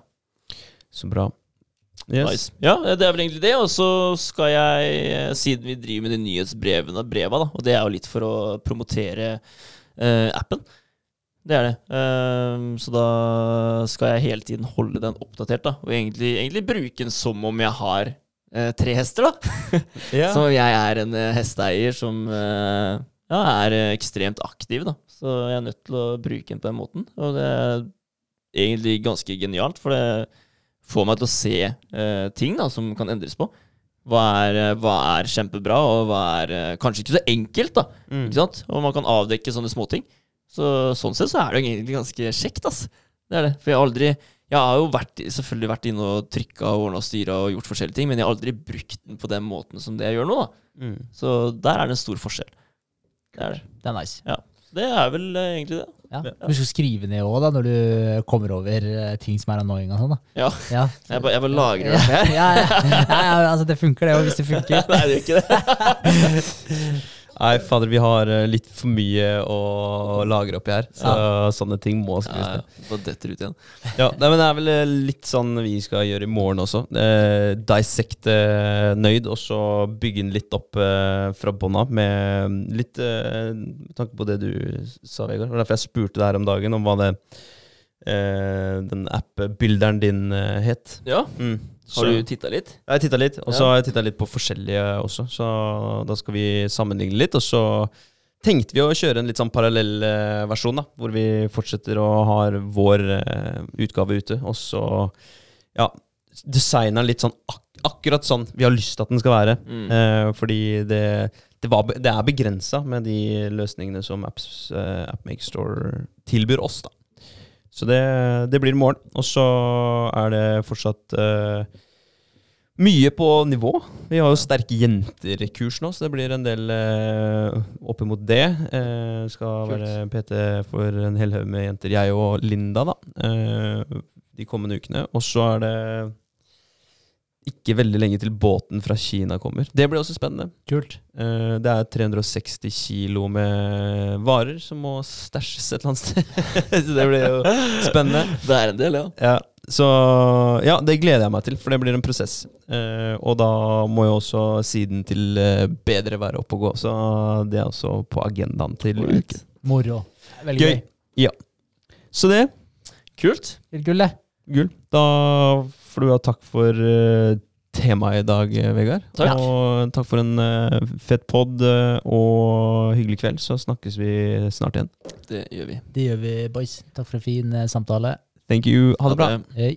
Så bra. Yes.
Nice. Ja, det er vel egentlig det. Og så skal jeg, eh, siden vi driver med de nyhetsbrevene, breva, da, og det er jo litt for å promotere eh, appen. Det er det. Um, så da skal jeg hele tiden holde den oppdatert, da. Og egentlig, egentlig bruke den som om jeg har eh, tre hester, da. (laughs) (laughs)
Ja.
Som om jeg er en eh, hesteeier som eh, ja, er eh, ekstremt aktiv, da. Så jeg er nødt til å bruke den på den måten. Og det er egentlig ganske genialt, for det får meg til å se eh, ting da, som kan endres på. Hva er, eh, hva er kjempebra, og hva er eh, kanskje ikke så enkelt, da.
Mm.
Ikke sant? Og man kan avdekke sånne småting. Så sånn sett så er det egentlig ganske kjekt, ass. Det er det. For jeg har aldri Jeg har jo vært, selvfølgelig vært inne og trykka og ordna og styra og gjort forskjellige ting, men jeg har aldri brukt den på den måten som det jeg gjør nå, da.
Mm.
Så der er det en stor forskjell. Det er det.
Det er nice.
Det er vel eh, egentlig det.
Ja. Du skal skrive ned òg, da, når du kommer over eh, ting som er annoying og sånn. da.
Ja.
Ja.
Jeg bare, jeg bare lagrer
ja,
det her.
ja, ja. ja, ja, altså det funker, det òg, hvis det (laughs) funker.
Nei, det gjør ikke det. (laughs)
Nei, fader, vi har eh, litt for mye å lagre oppi her. Så sånne ting må skrives
Ja,
ned.
ja. Detter ut igjen.
Ja, nei, men det er vel eh, litt sånn vi skal gjøre i morgen også. Eh, dissecte nøyd, og så bygge den litt opp eh, fra bånn av med litt eh, tanke på det du sa, Vegard. Det var derfor jeg spurte deg her om dagen om hva det eh, den app-bilderen din eh, het.
Ja,
Mm.
Har du titta litt?
Jeg har titta litt, og så
Ja.
har jeg titta litt på forskjellige også. Så da skal vi sammenligne litt. Og så tenkte vi å kjøre en litt sånn parallell eh, versjon, da. Hvor vi fortsetter å ha vår eh, utgave ute. Og så ja, designer litt sånn ak akkurat sånn vi har lyst til at den skal være.
Mm.
Eh, fordi det, det, var, det er begrensa med de løsningene som Apps, eh, AppMake Store tilbyr oss, da. Så det, det blir i morgen. Og så er det fortsatt eh, mye på nivå. Vi har jo Sterke jenter-kurs nå, så det blir en del uh, oppimot det. Eh, skal
Kult.
være PT for en hel haug med jenter, jeg og Linda, da. eh, de kommende ukene. Og så er det ikke veldig lenge til båten fra Kina kommer. Det blir også spennende.
Kult.
Eh, det er 360 kilo med varer som må stæsjes et eller annet sted. (laughs) så det blir jo spennende.
Det er en del, ja.
Ja, så ja, det gleder jeg meg til, for det blir en prosess. Eh, og da må jo også siden til eh, bedre være oppe og gå. Så det er også på agendaen til
right.
uken.
Moro. Veldig
Gøy.
gøy.
Så det,
Kult.
Litt gull, det.
gull. Da får du ha takk for uh, temaet i dag, eh, Vegard.
Takk.
Og takk for en uh, fet pod og hyggelig kveld. Så snakkes vi snart igjen.
Det gjør vi.
Det gjør vi, boys. Takk for en fin samtale.
Thank you. Ha det bra.
Hei.